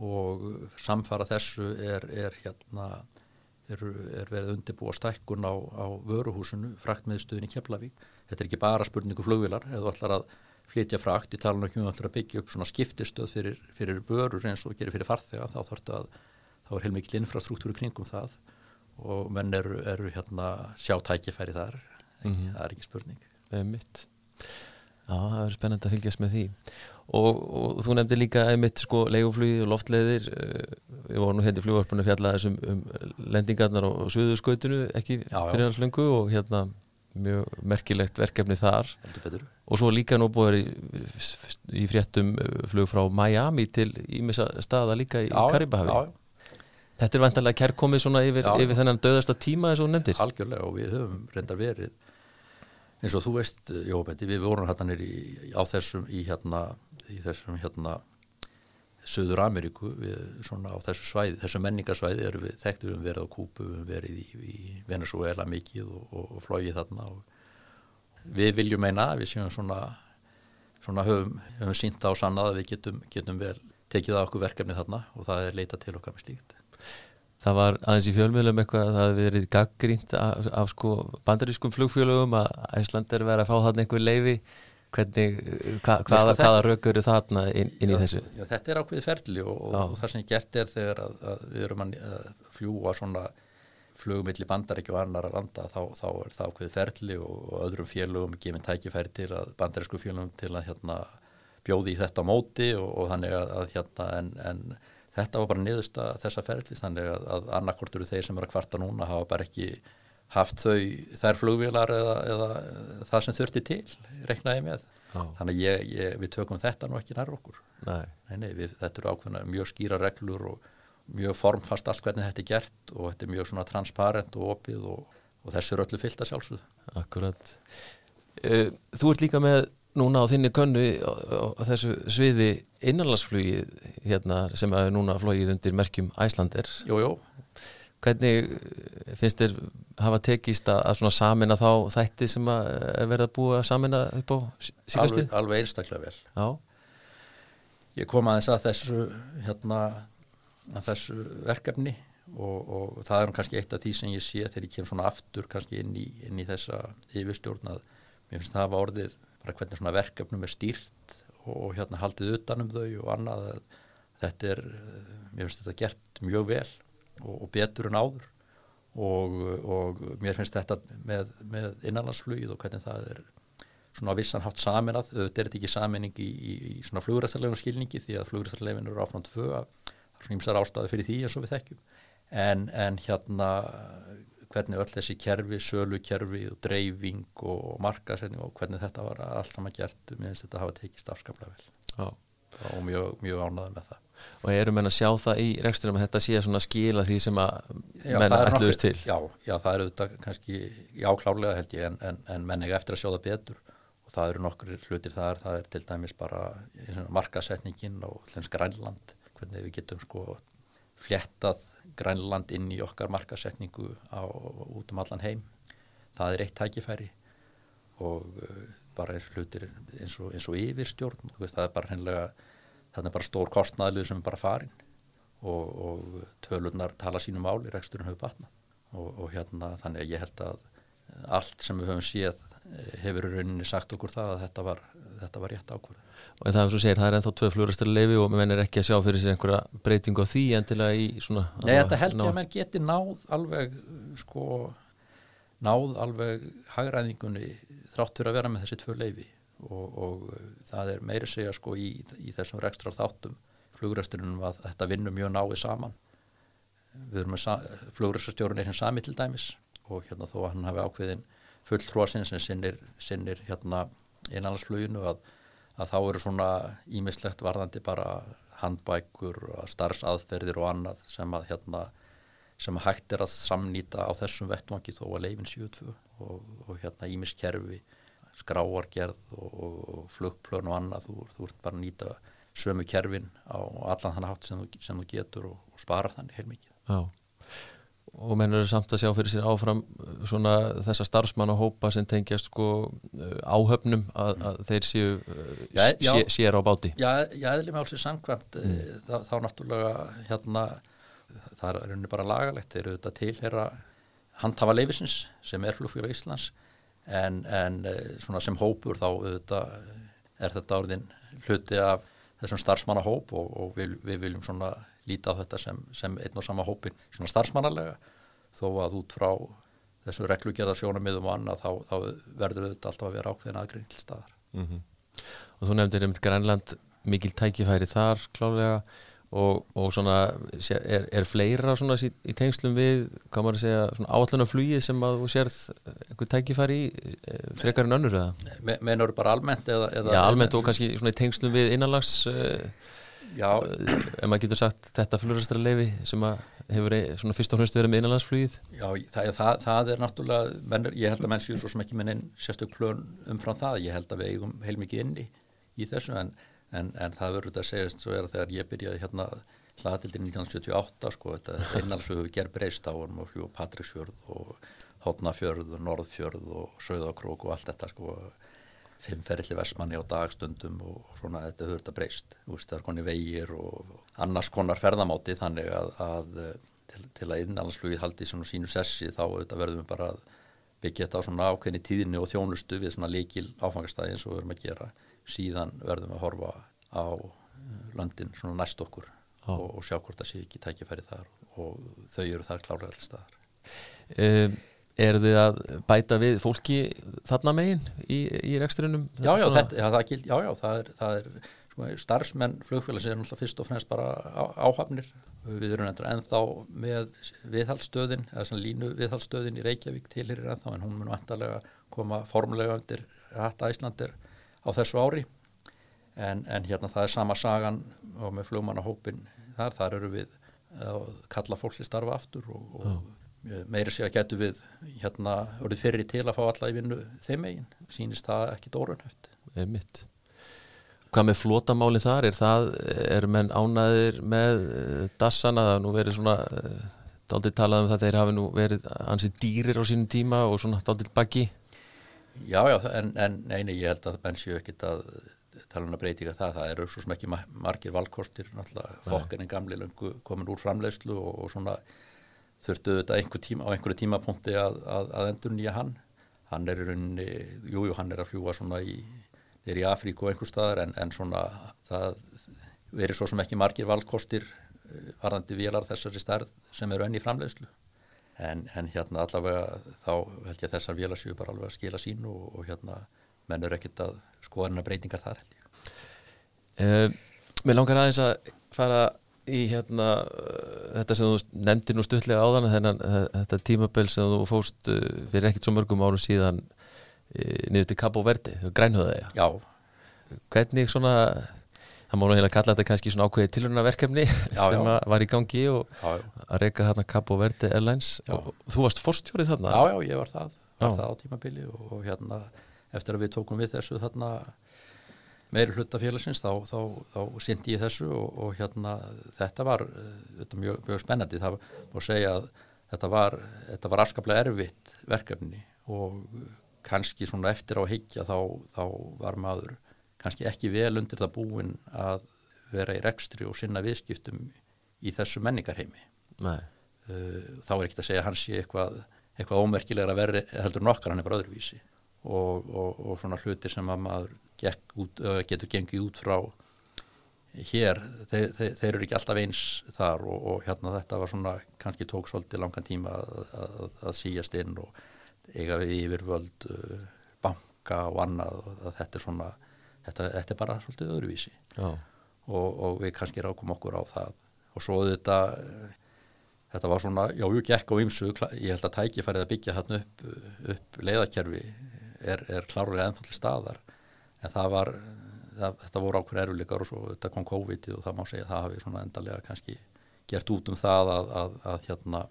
og samfara þessu er, er hérna er, er verið undirbúa stækkun á, á vöruhúsinu, fraktmiðstöðin í Keflavík. Þetta er ekki bara spurningu flugvilar, eða þú ætlar að flytja frakt í talan ekki um að byggja upp svona skiptistöð fyrir, fyrir vörur eins og gerir fyrir farþega þá þarf þetta að þá er heilmikið infrastruktúru kringum það og menn eru, eru hérna sjá tækifæri þar. Mm -hmm. það er ekki spurning. Það er mitt Já, það er spennend að fylgjast með því. Og, og þú nefndi líka einmitt sko leiguflugið og loftleiðir við vorum nú hérna í flugvarpunum fjallaðis um, um lendingarnar og suðurskautinu ekki já, fyrir alls lengu og hérna mjög merkilegt verkefni þar og svo líka nú búið í, fréttum uh, flug frá Miami til ímessa staða líka í Karibahavi Þetta er vantarlega kærkomið svona yfir, yfir þennan döðasta tíma eins og nefndir? Algjörlega og við höfum reyndar verið eins og þú veist, Jóbetti, við vorum hérna á þessum í hérna, í þessum hérna Suður Ameríku, við svona á þessu svæði, þessu menningarsvæði erum við þekktum við verið á Kúpu, við verið í, í Venezuela mikið og, og, og flóið þarna og við viljum meina að við séum svona, svona höfum, höfum sínt á sannað að við getum, getum vel tekið á okkur verkefni þarna og það er leita til okkar með slíkt. Það var aðeins í fjölmjölum eitthvað að það hefði verið gaggrínt af, af sko bandarískum flugfjölugum að Æsland er verið að fá þarna einhver leifi Hvernig, hva, hvaða, hvaða rauk eru þarna inn, inn í þessu? Já, þetta er ákveði ferli og, og það sem ég gert er þegar að, að við erum að fljúa svona flugumilli bandaríkju og annar að landa þá, þá er það ákveði ferli og, og öðrum félögum gefinn tækifæri til að bandarísku félögum til að hérna, bjóði í þetta móti og, og þannig að, að hérna en, en þetta var bara niðurst að þessa ferli þannig að, að annarkort eru þeir sem eru að kvarta núna hafa bara ekki haft þau þær flugvílar eða, eða það sem þurfti til reknaði með Já. þannig að ég, ég, við tökum þetta nú ekki nær okkur nei. Nei, nei, við, þetta eru ákveðna mjög skýra reglur og mjög formfast allt hvernig þetta er gert og þetta er mjög svona transparent og opið og, og þessu er öllu fyllt að sjálfsögðu Akkurat uh, Þú ert líka með núna á þinni könnu á, á þessu sviði innanlandsflugi hérna, sem er núna flogið undir merkjum Æslander Jújú Hvernig finnst þér hafa tekist að, að samina þá þætti sem að verða búið að samina upp á síkastíð? Alveg, alveg einstaklega vel. Já. Ég kom aðeins að þessu, hérna, að þessu verkefni og, og það er kannski eitt af því sem ég sé þegar ég kem svona aftur kannski inn í, inn í þessa yfirstjórn að mér finnst það að orðið bara hvernig svona verkefnum er stýrt og, hérna haldið utanum þau og annað. Þetta er, mér finnst þetta gert mjög vel og, og betur en áður og, og mér finnst þetta með, með innanlandsflugið og hvernig það er svona að vissan hátt saminað, auðvitað er þetta ekki saminning í, í, í svona flugræðsarlegun skilningi því að flugræðsarlegin eru áfram tvö er svona ímsar ástæði fyrir því eins og við þekkjum. En, en hérna hvernig öll þessi kerfi, sölukerfi og dreifing og markasetning og hvernig þetta var allt saman gert, mér finnst þetta að hafa tekist afskaplega vel. Já. Og mjög, mjög ánæði með það. Og erum en að sjá það í rekstunum að þetta sé svona skila því sem að Já, menn það er ætluðust til? Já, já, það er auðvitað kannski jáklárlega held ég en, en, en menn eiga eftir að sjá það betur. Og það eru nokkur hlutir þar, það er til dæmis bara markasetningin og hlens Grænland, hvernig við getum sko fléttað Grænland inn í okkar markasetningu á, út um allan heim. Það er eitt tækifæri og uh, bara er hlutir eins og, eins og yfirstjórn, veist, það er bara hennilega, það er bara stór kostnaðlið sem er bara farin og, og tölunar tala sínu máli, reksturinn hefur batnað og, og hérna þannig að ég held að allt sem við höfum séð eh, hefur rauninni sagt okkur það að þetta var, þetta var rétt ákvörð. Og það er svo segir, það er ennþá tvö flugurastar leifi og menn er ekki að sjá fyrir sér einhverja breytingu á því endilega í svona Nei, þetta held ég að menn geti náð alveg, sko, náð alveg hagræðingunni þrátt fyrir að vera með þessi tvö leifi og, og uh, það er meiri segja sko í, í þessum rekstrar þáttum flugræsturinn að þetta vinnur mjög náið saman. Við erum með flugræstarstjórun er hinn sami til dæmis og hérna þó að hann hafi ákveðin full tróðsinn sem sinnir, sinnir hérna innanlandsfluginu að, að þá eru svona ímislegt varðandi bara handbækur starfsaðferðir og annað sem að hérna sem hægt er að samnýta á þessum vettvangi þó að leifin 72 og, og hérna ímiskerfi skráargerð og, og, flugplön og annað, þú, þú ert bara að nýta sömu kerfin á allan þannig hátt sem þú, sem þú getur og, og spara þannig heilmikið. Já, og menn eru samt að sjá fyrir sér áfram uh, svona þessa starfsmannahópa sem tengjast sko uh, áhöfnum að, að þeir séu uh, Já, já. sé, sér á báti Já, ég eðli með alls í samkvæmt mm. þá, þá náttúrulega hérna það er rauninni bara lagalegt þeir eru auðvitað tilhera handhafa leifisins sem er flugfélag Íslands en, en svona sem hópur þá auðvitað er þetta orðin hluti af þessum starfsmannahóp og, og við, við viljum svona líta á þetta sem, sem einn og sama hópin svona starfsmannalega þó að út frá þessu reglugjörða sjónamiðum og annað þá, þá verður auðvitað alltaf að vera ákveðin aðgrein til staðar. mm og þú nefndir um Grænland mikil tækifæri þar klálega og, og svona er, er fleira svona sí- í tengslum við, hvað maður að segja, svona áallunarflugið sem að þú sérð einhver tækifæri í, eh, frekar en önnur eða? Me, Meinar bara almennt eða, eða Já, almennt og kannski svona í tengslum við innanlags uh, Já, ef maður getur sagt þetta flugurastara leifi sem hefur e- svona fyrst og fremst verið með innanlandsflugið. Já það, það, það er náttúrulega, menn, er- ég held að menn séu svo sem ekki minn einn sérstök plön umfram það, ég held að við eigum heilmikið inni í þessu en, en, en það verður þetta að segja svo er að þegar ég byrjaði hérna hlaðatildin 1978 sko, þetta, innanlandsflug hefur gerð breyst á vorum að fljúa Patríksfjörð og Hotnafjörð og Norðfjörð og Söðakrók og allt þetta sko fimmferðli versmanni á dagstundum og svona þetta höfður þetta breyst. Það er koni vegir og annars konar ferðamáti þannig að, að eh, til, til að innanlandsflugið haldi svona sínu sessi þá auðvitað verðum við bara að byggja þetta á svona ákveðni tíðinni og þjónustu við svona líkil áfangastæði eins og við verum að gera. Síðan verðum við að horfa á eh, löndin svona næst okkur Já. og, og sjá hvort það sé ekki tækifæri þar og þau eru þar klárlega allir staðar. Um, Er þið að bæta við fólki þarna megin í, í reksturinnum? Já, já, þetta, já, það, gild, já, já, það er, það er sko, starfsmenn flugfélags er náttúrulega fyrst og fremst bara á, áhafnir. Við erum ennþá með viðhaldstöðin, eða svona línu viðhaldstöðin í Reykjavík tilherir ennþá, en hún mun vantarlega koma formulega undir hætta Íslandir á þessu ári. En, en hérna það er sama sagan og með flugmannahópin þar, þar eru við að kalla fólk til starfa aftur og, og meiri sig að getur við hérna orðið fyrri til að fá alla í vinnu þeim megin, sýnist það ekki dórunhæft. Einmitt. Hvað með flótamáli þar? Er það, er menn ánæðir með uh, dassana? Það nú verið svona, uh, daldið talað um það þeir hafi nú verið ansið dýrir á sínum tíma og svona daldið bakki. Já, já, en, en neini, ég held að menn séu ekkit að tala um að breytinga það, það eru svo sem ekki ma- margir valkostir, náttúrulega fokkin en gamli löngu komin úr framleiðslu og, og svona þurftu þetta einhver tíma, á einhverju tímapunkti að, að, að endur nýja hann. Hann er í rauninni, jú, jú, hann er að fljúa svona í, er í Afríku og einhver staðar en, en svona það verið svo sem ekki margir valkostir eh, varðandi vélar þessari stærð sem eru enn í framleiðslu. En, en hérna allavega þá held ég að þessar vélar séu bara alveg að skila sín og, og hérna menn eru ekkit að skoða hennar breytingar þar held ég. Uh, mér langar aðeins að fara í hérna uh, þetta sem þú nefndir nú stuttlega áðan þennan, uh, þetta tímabil sem þú fóst uh, fyrir ekkert svo mörgum árum síðan niður til Cabo Verde, grænhöðaðja Já, hvernig svona það má nú heila kalla þetta kannski svona ákveði tilhörnaverkefni sem já. var í gangi og já, að reyka þarna Cabo Verde Airlines. Og þú varst forstjórið þarna? Já, já, ég var það, var það á tímabili og, og hérna eftir að við tókum við þessu þarna meiri hluta félagsins þá, þá, þá, sindi ég þessu og, og hérna þetta var þetta mjög, mjög spennandi. Það má segja að þetta var, þetta var afskaplega erfitt verkefni og kannski svona eftir á higgja þá, þá var maður kannski ekki vel undir það búin að vera í rekstri og sinna viðskiptum í þessu menningarheimi. Nei. Uh, þá er ekki að segja að hans sé eitthvað, eitthvað ómerkilegra verri heldur nokkar hann er bara öðruvísi. Og, og, og svona hlutir sem að maður út, getur gengið út frá hér, þeir, þeir, þeir eru ekki alltaf eins þar og, og hérna þetta var svona, kannski tók svolítið langan tíma að, að, að síjast inn og eiga við yfirvöld uh, banka og annað og þetta er svona, þetta, þetta er bara svolítið öðruvísi. Og, og við kannski rákum okkur á það. Og svo þetta þetta var svona, já, ég gekk á ymsu ég held að tækifærið að byggja hérna upp, upp leiðakerfi er, er klárlega ennþá staðar en það var það, þetta voru ákveð eruleikar og svo þetta kom COVID og það má segja að það hafi svona endalega kannski gert út um það að, að, að hérna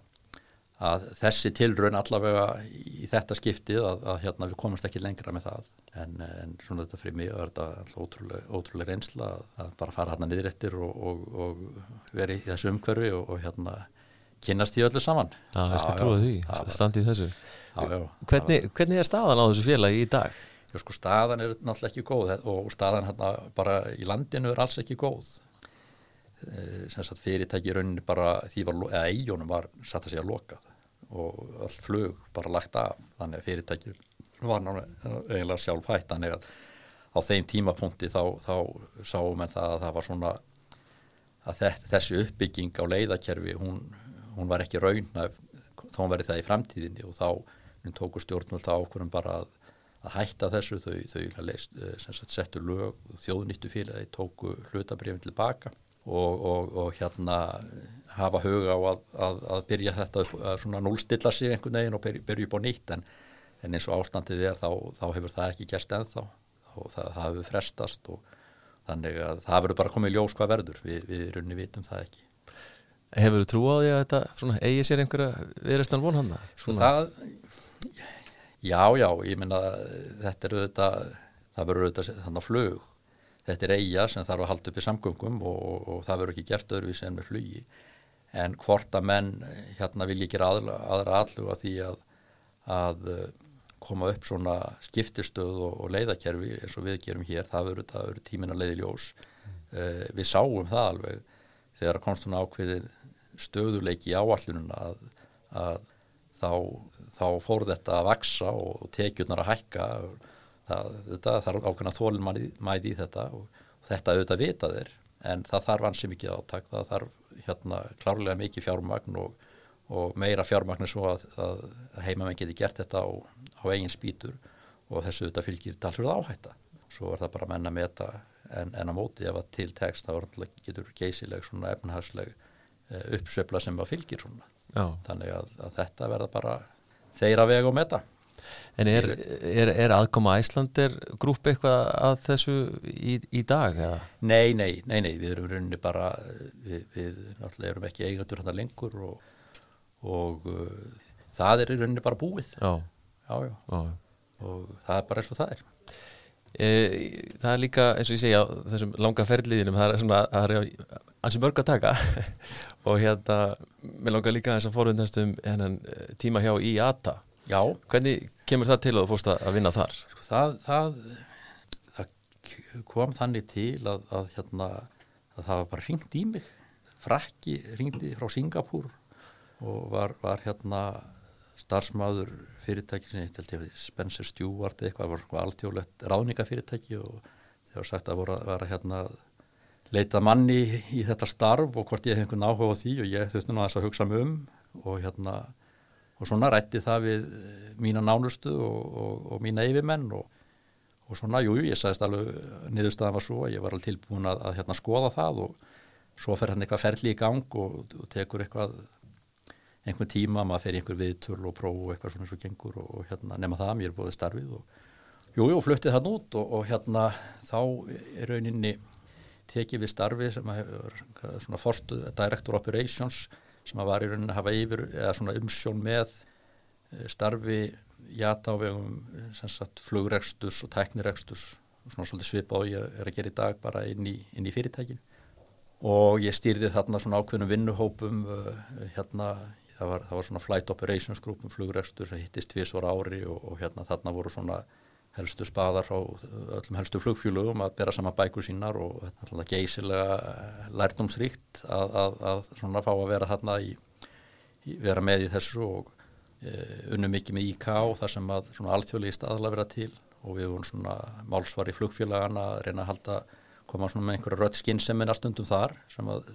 að þessi tilraun allavega í þetta skiptið að, að hérna við komumst ekki lengra með það. En, en svona þetta fyrir mig er þetta ótrúlega, ótrúlega reynsla að, bara fara hérna niður eftir og, og, og veri í þessu umhverfi og, og hérna kynast í öllu saman. Já, ég skal trúa því, standið þessu. Já, já, hvernig, hvernig er staðan á þessu félagi í dag? Já sko staðan er náttúrulega ekki góð og staðan hérna bara í landinu er alls ekki góð. Eh, sem sagt fyrirtæki í rauninni bara því var, eða eigunum var satt að segja lokað og allt flug bara lagt af. Þannig að fyrirtæki var náttúrulega eiginlega sjálf hætt þannig að á þeim tímapunkti þá, þá sáum en það að það var svona að þessi uppbygging á leiðakerfi hún, hún var ekki raun þá verið það í framtíðinni. Og þá tóku stjórnvöld þá okkurum bara að að hætta þessu þau, þau leist, eh, sagt, settu lög, þjóðnýttu félagi tóku hlutabrifin tilbaka og, og, og hérna hafa huga á að, að, að byrja þetta upp, að svona núlstilla sig einhvern veginn og byrja, byrja upp á nýtt en, en eins og ástandið er þá, þá hefur það ekki gerst ennþá og það, það hefur frestast og þannig að það verður bara komið ljós hvað verður, við, við runni vitum það ekki. Hefur þú trú á því að þetta eigi sér einhverja viðræstan vonhanna? Sko það Já, já, ég minna þetta er auðvitað, það verður auðvitað þannig að flug, þetta er eiga sem þarf að halda upp í samgöngum og, og, og það verður ekki gert öðruvísi en með flugi en hvort að menn hérna vilja gera aðra, aðra allu að því að, að koma upp svona skiptistöð og, og leiðakerfi eins og við gerum hér, það verður, það verður tímin að leiði ljós. Mm. Uh, við sáum það alveg þegar komst hún ákveðin stöðuleiki áallununa að, að þá, þá fór þetta að vaksa og tekjurnar að hækka. Það, það þarf ákveðna þólin mæði í þetta og, þetta auðvitað vita þeir en það þarf ansi mikið áttak það þarf hérna klárlega mikið fjármagn og, og meira fjármagn svo að, að heimamenn geti gert þetta á, á eigin spýtur og þessu auðvitað fylgir talsverð áhætta. Svo er það bara menna með þetta en, en á móti ef að til tekst þá getur geysileg svona efnhagsleg eh, uppsöfla sem að fylgir svona Já. þannig að, að þetta verða bara þeirra veg og metta En er, er, er aðkoma Æslander grúp eitthvað að þessu í, í dag? Eða? Nei, nei, nei, nei, við erum rauninni bara, við, við náttúrulega erum ekki eigandur hann lengur og, og uh, það er rauninni bara búið. Já. Já, já. já. Og það er bara eins og það er. E, það er líka, eins og ég segja, þessum langa ferliðinum, það er svona, það er ansi mörg að taka. Og hérna, mér langar líka þess að fórundast um eh, tíma hjá IATA Já. Hvernig kemur það til að þú fórst að vinna þar? Sko, það, það, það kom þannig til að, að, hérna, að það var bara ringt í mig. Frakki ringdi frá Singapúr og var, var hérna starfsmáður fyrirtæki sem heitir Spencer Stewart eitthvað, var svona alltjólegt ráðningafyrirtæki og það var sagt að voru að vera hérna leita manni í, í þetta starf og hvort ég hef einhvern áhuga á því og ég þurfti nú að þess að hugsa mig um og hérna og svona rætti það við mína nánustu og, og, og mína yfirmenn og, og svona, jújú, jú, ég sagðist alveg niðurstaðan var svo að ég var alveg tilbúin að, að hérna skoða það og svo fer hann eitthvað ferli í gang og tekur eitthvað einhvern tíma, maður fer í einhver viðtöl og próf og eitthvað svona svo gengur og hérna nema það, mér er búið starfið og jújú, jú, fluttið það nút og hérna þá er rauninni tekið við starfi sem hefur svona forstuð Director Operations sem að var í rauninni að hafa yfir eða svona umsjón með eh, starfi jata á vegum flugreksturs og teknireksturs svona svolítið svipa og ég er að gera í dag bara inn í, inn í fyrirtækin. Og ég stýrði þarna svona ákveðnum vinnuhópum uh, hérna það var, það var svona flight operations grúpum flugrekstur sem hittist tvísvar ári og, og hérna þarna voru svona helstu spaðar á öllum helstu flugfjölugum að bera sama bækur sínar og þetta geysilega lærdomsríkt að, að, að svona fá að vera þarna í, í vera með í þessu og e, unnu mikið með IK og þar sem að svona alþjóðlegi staðla vera til og við vorum svona málsvar í flugfjölagana að reyna að halda koma svona með einhverja rött skynnsemina stundum þar sem að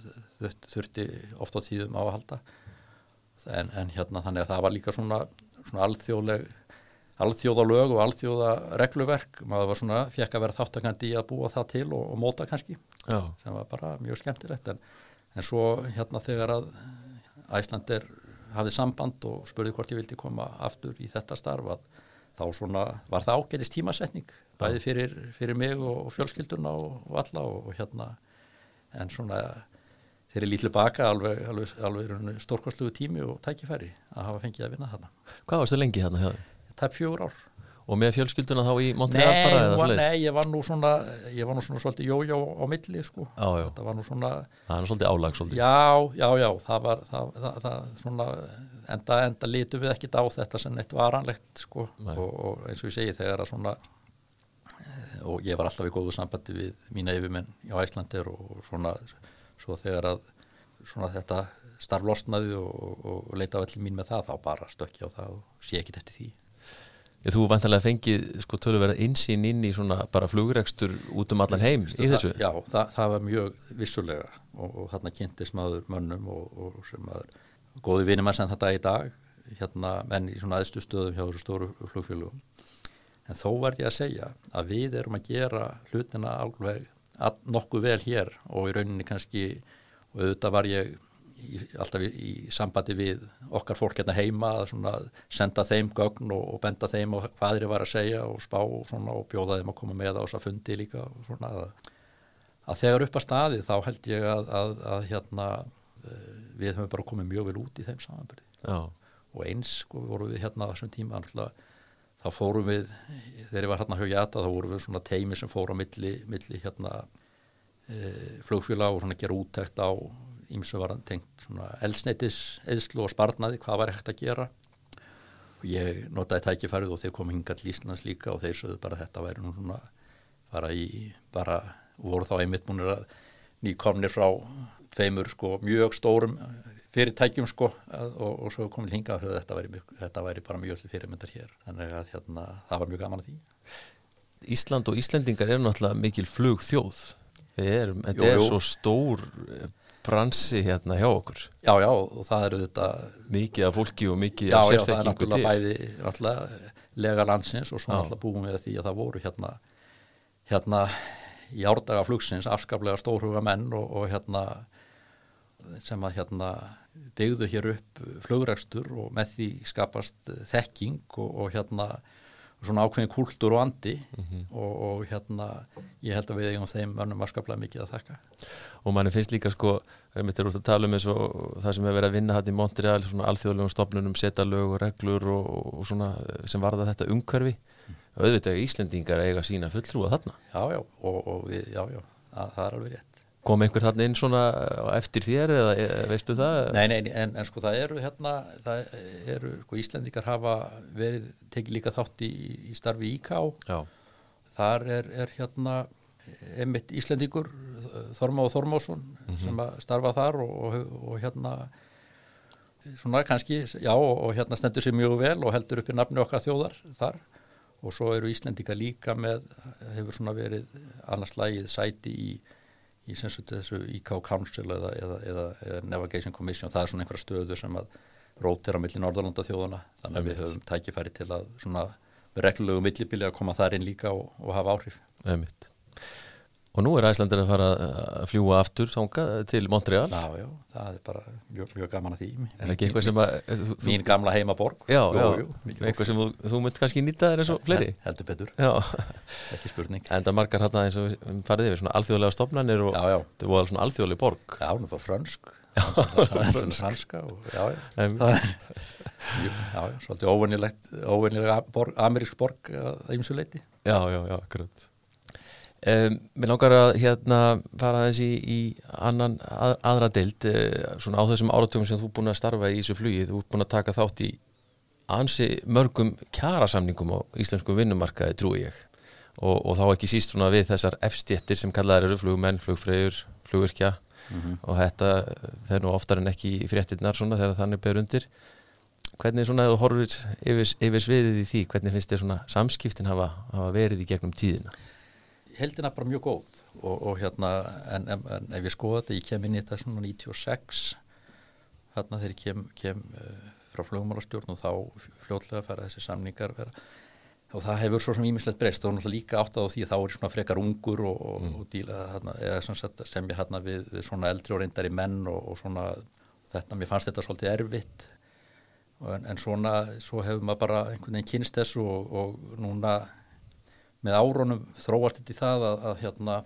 þurfti ofta á tíðum á að halda en, en hérna þannig að það var líka svona, svona alþjóðleg alþjóðalög og alþjóðaregluverk. Maður var svona, fekk að vera þáttakandi í að búa það til og, og móta kannski Já. sem var bara mjög skemmtilegt. En, en svo hérna þegar að Æslandir hafið samband og spurði hvort ég vildi koma aftur í þetta starf að þá svona var það ágætist tímasetning bæði fyrir, fyrir mig og fjölskylduna og, alla og, og hérna en svona þeir eru lítið baka alveg, alveg, alveg stórkostluðu tími og tækifæri að hafa fengið að vinna þarna Hvað varst það lengi hjá þau? tæp fjögur ár Og með fjölskylduna þá í Montreal bara eða var, Nei, ég var nú svona ég var nú svona svolítið jójó á milli sko. já, já. það var nú svona Það er nú svolítið álag svolítið Já, já, já, það var það, það, það svona, enda, enda lítu við ekkit á þetta sem eitt varanlegt sko. og, og eins og ég segi þegar að svona og ég var alltaf í góðu sambandi við mína yfirmenn á Æslandir og svona svo þegar að svona þetta starflostnaði og, og leita á allir mín með það þá bara stökki á það og sé ekkit eftir því. Ég, þú vantilega fengið sko töluverða insýn inn í svona bara flugregstur út um allan heim í þessu? Já, það, það var mjög vissulega og, og þarna kynntist maður mönnum og, og sem maður góði vinið maður sem þetta í dag hérna menn í svona aðstu stöðum hjá þessu stóru flugfélugum en þó verði ég að segja að við erum að gera hlutina alveg nokkuð vel hér og í rauninni kannski og auðvitað var ég í, alltaf í, í sambandi við okkar fólk hérna heima að senda þeim gögn og, og benda þeim og hvað þeir var að segja og spá og, svona, og bjóða þeim að koma með á þess að fundi líka svona, að, að þegar upp að staði þá held ég að, að, að hérna, eh, við höfum bara komið mjög vel út í þeim samanbyrði og eins sko, voru við hérna á þessum tíma alltaf þá fórum við, þegar ég var hérna hjá Jata þá vorum við svona teimi sem fóru á milli, milli hérna e, flugfjöla og svona gera úttækt á ímsu var hann tengt svona elsneitis, eðslu og sparnaði, hvað var ekkert að gera. Og ég notaði tækifærið og þeir kom hingat lísnans líka og þeir sögðu bara þetta væri nú svona bara í, bara voru þá einmitt múnir að nýkomnir frá tveimur sko mjög stórum fyrirtækjum sko og, og svo komið hinga að þetta væri, þetta væri bara mjög fyrirmyndar hér. Þannig að hérna, það var mjög gaman að því. Ísland og Íslendingar er náttúrulega mikil flug þjóð er, þetta jú, er jú. svo stór bransi hérna hjá okkur. Já, já, og það eru þetta Mikið af fólki og mikið af sérþekkingu til Já, já, það er náttúrulega bæði lega landsins og svo náttúrulega búum við því að það voru hérna hérna í árdaga flugsins afskaplega stórhuga menn og, og hérna sem að hérna byggðu hér upp flugrækstur og með því skapast þekking og, og hérna svona ákveðin kultúr og andi. Mm -hmm. og, og hérna ég held að við eigum þeim verðum afskaplega mikið að þakka. Og manni finnst líka sko við mittum út að tala um þessu það sem hefur verið að vinna hætti í Montreal, svona alþjóðlegum stopnunum setja lög og reglur og, og svona sem varða þetta umhverfi. Mm. auðvitað Íslendingar eiga sína fullrúa þarna. Já, já, og, og við, já, já það, það er alveg rétt kom einhver þarna inn svona eftir þér eða veistu það? Nei, nei, en, en sko það eru hérna, það eru, sko Íslandikar hafa verið, tekið líka þátt í, í starfi íká þar er, er hérna emitt Íslandikur Þorma og Þormásson mm -hmm. sem að starfa þar og, og, og hérna svona kannski, já og hérna stendur sér mjög vel og heldur upp í nafni okkar þjóðar þar og svo eru Íslandika líka með, hefur svona verið annars lagið sæti í í þessu IK Council eða, eða, eða, eða Navigation Commission það er svona einhverja stöðu sem að rótir á milli Norðalanda þjóðana þannig að við höfum tækifæri til að svona reglulegu millibili að koma þar inn líka og, og hafa áhrif. Einmitt. Og nú er Æslandir að fara að fljúa aftur þánga til Montreal. Já, já, það er bara mjög, mjög gaman að því. Er ekki eitthvað sem að... Þú, mín gamla heimaborg. Já, jú, já, jú, eitthvað sem þú, þú mynd kannski nýta þér eins og fleiri. Held, heldur betur, Já, ekki spurning. en það margar hérna eins og við farið yfir svona alþjóðlega stofnanir og Já, já, það voru svona alþjóðlega borg. já, hún er bara frönsk. Það er franska og já, já. Jú, Já, já, svolítið óvenjulegt, óvenjulega borg, að ymsu leiti. já, já, já, akkurat. Um, mér langar að hérna fara aðeins í, í annan að, aðra deild uh, svona á þessum áratugum sem þú er búin að starfa í þessu flugi, þú er búin að taka þátt í ansi mörgum kjarasamningum á íslensku vinnumarkaði trúi ég. Og, og þá ekki síst svona við þessar F-stjettir sem kallaðar eru flugmenn, flugfreyjur, flugurkja og þetta þeir nú oftar en ekki í fréttinnar svona þegar þannig ber undir. Hvernig svona þú horfir yfir, yfir sviðið í því, hvernig finnst þér svona samskiptin hafa, hafa verið í gegnum tíðina heldina bara mjög góð og, og hérna, en, en, en ef ég skoða þetta, ég kem inn í þetta svona 96 hérna þegar ég kem, kem uh, frá flugmálastjórn og þá fljótlega fara þessi samningar vera og það hefur svo sem ímislegt breyst og náttúrulega líka átt á því þá er svona frekar ungur og, og, og díla hérna, eða sem, ég hérna við, við svona eldri og reyndari menn og, og svona þetta, mér fannst þetta svolítið erfitt. En, en svona, svo hefur maður bara einhvern veginn kynst þessu og núna með árónum þróast þetta í það að, að hérna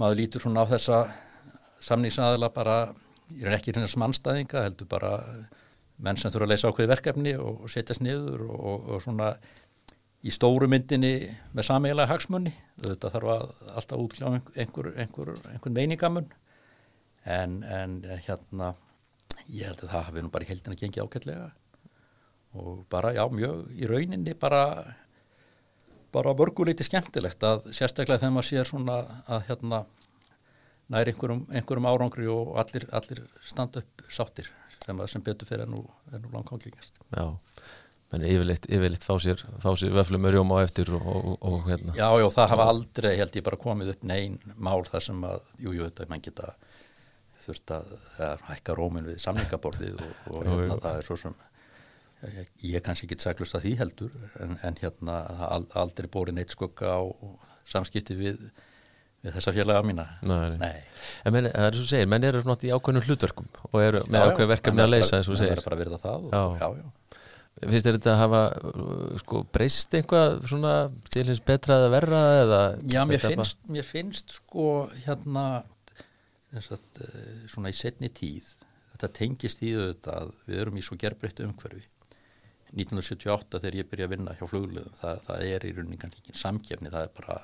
maður lítur svona á þessa samningsaðila bara, ég er ekki hérna sem anstæðinga, heldur bara menn sem þurfa að leysa ákveði verkefni og, og setjast niður og, og, svona í stóru myndinni með sameiginlega hagsmunni, þetta þarf að alltaf útkljá einhver, einhver, einhver meiningamun. En, en hérna ég held að það hafi nú bara í heldina gengið ákveðlega og bara já mjög í rauninni bara bara mörguleiti skemmtilegt að sérstaklega þegar maður sér svona að hérna næri einhverjum, einhverjum árangri og allir, allir standa upp sáttir sem, sem betur fyrir en nú, nú langkongingast. Já, menn yfirleitt, yfirleitt fá sér, sér veflum með rjóma á eftir og, og, og hérna. Já, já, það hafa aldrei held ég bara komið upp neyn mál þar sem að, jú, jú, þetta mann geta þurft að, að hækka rómin við samlingaborðið og, og hérna jú, jú. það er svo sem ég, ég kannski ekki sæklust að því heldur en, en hérna aldrei bóri neitt skugga á samskipti við, við þessa félaga mína Nei, nei. En menn, það er svo segir, menn eru nátt í ákveðnum hlutverkum og eru með ákveð verkefni að leysa eins og segir. Það er bara að verða það og, já. Já, já. Finnst þér þetta að hafa sko, breyst einhvað svona til hins betra eða verra eða Já, mér finnst, mér finnst sko hérna að, svona í setni tíð þetta tengist í þetta að við erum í svo gerbreyttu umhverfi 1978 þegar ég byrja að vinna hjá flugluðum það, það er í rauninni kannski ekki samkefni það er bara,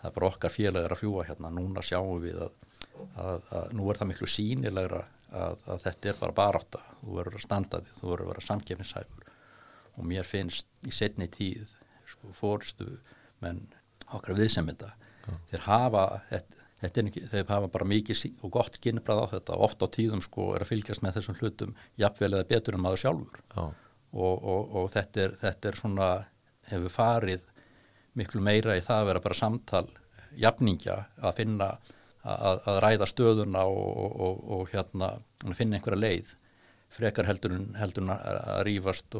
það er bara okkar félagar að fljúa hérna, núna sjáum við að, að, að nú er það miklu sínilegra að þetta er bara baráta þú verður að standa því, þú verður að vera samkefnishæfur og mér finnst í setni tíð sko, fórstu menn okkar við sem þetta ja. þeir hafa ekki, þeir hafa bara mikið og gott kynbrað á þetta. Ofta á tíðum sko er að fylgjast með þessum hlutum jafnvel eða betur en maður sjálfur. Ja og, og, og þetta, er, þetta er svona hefur farið miklu meira í það að vera bara samtal jafningja að finna að, að ræða stöðuna og, og hérna finna einhverja leið. Frekar heldur en að rýfast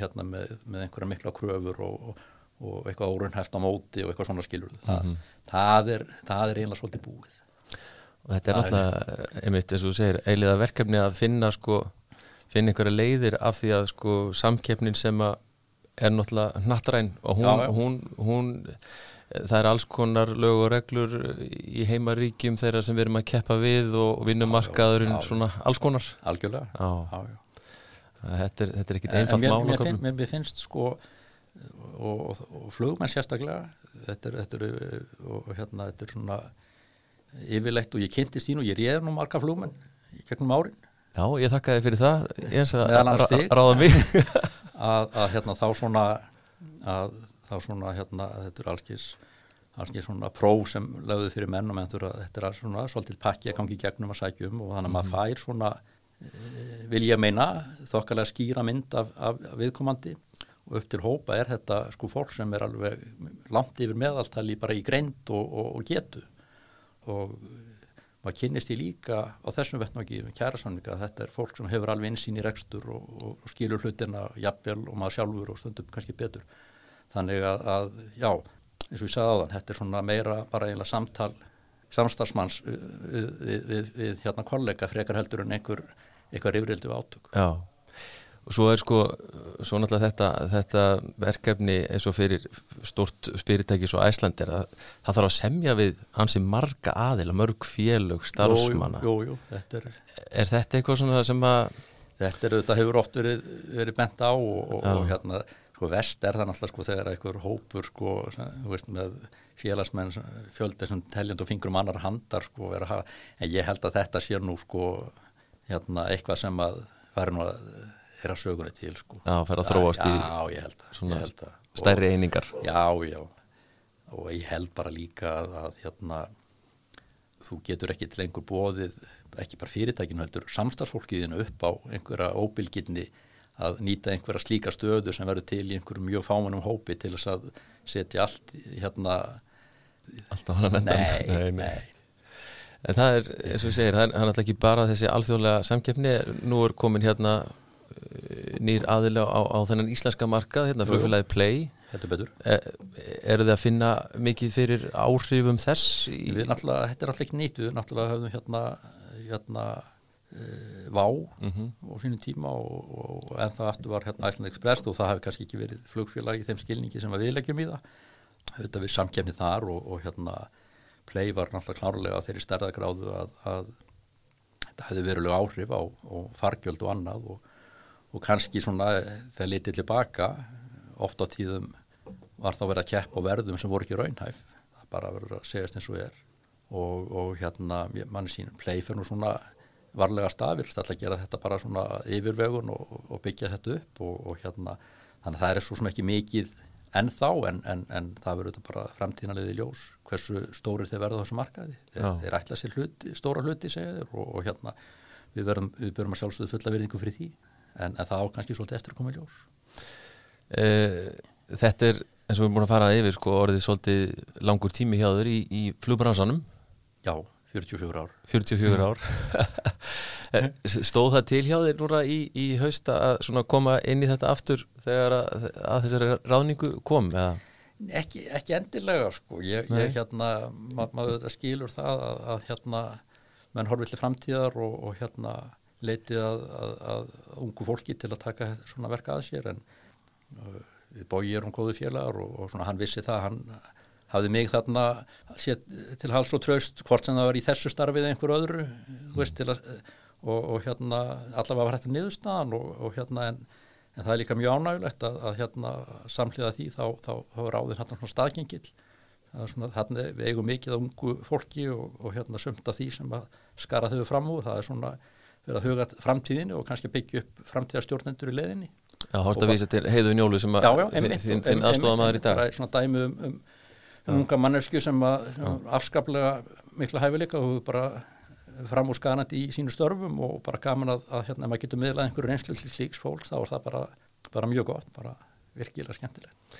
hérna með, með einhverja mikla kröfur og eitthvað órunhæft á móti og eitthvað svona skilur Þa, mm -hmm. það, er, það er einlega svolítið búið. Og þetta er náttúrulega einmitt eins og þú segir, eiliða verkefni að finna sko finna einhverja leiðir af því að sko samkeppnin sem að er náttúrulega nattræn og hún, já, já. hún, hún það er alls konar lög og reglur í heimaríkjum þeirra sem við erum að keppa við og vinnumarkaðurinn svona alls konar. Algjörlega. Þetta er, er ekkit einfalt mál mér, mér, mér finnst sko og, og, og flugmenn sérstaklega þetta er, þetta er, og, hérna, þetta er svona yfirlegt og ég kynntist ín og ég réð nú marga flugmenn í gegnum árin Já, ég þakka þið fyrir það eins að ráða mig. Að, að hérna þá svona að þá svona hérna þetta er allskins allskins svona próf sem lögðu fyrir menn og menn þetta er svona svolítið pakki að gangi gegnum að sækja um og þannig að maður mhm. fær svona e, vil ég meina þokkalega skýra mynd af, af, af viðkomandi og upp til hópa er þetta sko fólk sem er alveg langt yfir meðaltali bara í greind og, og, og getu. Og maður kynist í líka á þessum vettnáki með kærasamninga að þetta er fólk sem hefur alveg einsýn í rekstur og, og, og skilur hlutina jafnvel og maður sjálfur og stundum kannski betur þannig að, að já, eins og ég sagði á þann, þetta er svona meira bara eiginlega samtal samstagsmanns við, við, við, við hérna kollega frekar heldur en einhver, einhver yfirildu átök. Já, og svo er sko, svo náttúrulega þetta, þetta verkefni eins og fyrir stort fyrirtæki svo æslandir að það þarf að semja við hansi marga aðila, mörg félög, starfsmanna. Jú, jú, jú, þetta er... Er þetta eitthvað svona sem að... Þetta er, hefur oft verið, verið bent á og, og, og hérna, sko vest er það náttúrulega sko þegar einhver hópur sko, þú veist, með félagsmenn fjöldi sem teljand og fingrum annar handar sko, hafa, en ég held að þetta sé nú sko, hérna, eitthvað sem að fara nú að er að söguna til sko. Já, fara að þróast í já, ég held að, ég held að. stærri einingar. Já, já, og ég held bara líka að, að hérna, þú getur ekki til einhver bóðið, ekki bara fyrirtækinu heldur, samstagsfólkiðinu upp á einhverja óbylginni að nýta einhverja slíka stöðu sem verður til í einhverju mjög fámanum hópi til þess að setja allt hérna Alltaf hann að menta Nei, nei, nei. En það er, eins og ég segir, það er alltaf ekki bara þessi alþjóðlega samkeppni, nú er komin hérna nýr aðilega á, á þennan íslenska markað, hérna flugfélagi Play Þetta er betur er, er þið að finna mikið fyrir áhrifum þess? Í... Við náttúrulega, þetta er alltaf ekki nýtt, við náttúrulega höfum hérna, hérna uh, Vá mm -hmm. á sínum tíma og, og en það aftur var hérna Iceland Express og það hefði kannski ekki verið flugfélagi í þeim skilningi sem við leggjum í það auðvitað við samkefni þar og, og hérna Play var náttúrulega klárlega þeirri stærðagráðu að, að þetta hefði verulega áhrif á fargjöld og annað og, og kannski svona þegar litið tilbaka oft á tíðum var þá verið að keppa á verðum sem voru ekki raunhæf. Það bara verður að segjast eins og er. Og, og hérna manni sín Play fyrir nú svona varlega stafir. Alltaf að gera þetta bara svona yfirvegun og byggja þetta upp og hérna þannig að það er svo sem ekki mikið en þá en, en, en það verður þetta bara framtíðanlega í ljós hversu stórir þeir verða þessu markaði. Þeir, þeir ætla sér hluti, stóra hluti segja þeir og, og hérna við verðum, við verðum að sjálfsögðu fulla virðingu fyrir því en, en það á kannski svolítið eftir að koma í ljós. Eh, Þetta er eins og við erum búin að fara yfir sko orðið svolítið langur tími hjá þur í, í flugbransanum Já, 44 ár. 44 ár. Stóð það til hjá þér núra í, í haust að koma inn í þetta aftur þegar að, að þessari ráðningu kom? Ekki, ekki endilega sko. Ég, ég hérna, ma maður skilur það að, að hérna menn horfið til framtíðar og, og hérna leitið að, að ungu fólki til að taka svona verka að sér en uh, við bóið erum góðu félagar og, og svona hann vissi það hann hafði mig þarna til hals og tröst hvort sem það var í þessu starfið einhver öðru mm. veist, að, og, og hérna allavega var þetta niðurstaðan og, og hérna en, en það er líka mjög ánægulegt að, að hérna samhliða því þá, þá, þá áður hérna svona staðgengill hérna við eigum mikið á ungu fólki og, og hérna sömta því sem að skara þau fram úr, það er svona verið að huga framtíðinu og kannski byggja upp framtíðarstjórnendur í leðinni Já, hórst að vísa til heiðu njólu sem þinn aðstofa maður í dag. Það er svona dæmi um, um unga mannesku sem, að, afskaplega mikla hæfileika og bara fram úr skanandi í sínu störfum og bara gaman að, að hérna, maður getur miðlað einhverju reynslu til slíks fólks, þá er það bara, bara mjög gott, bara virkilega skemmtilegt.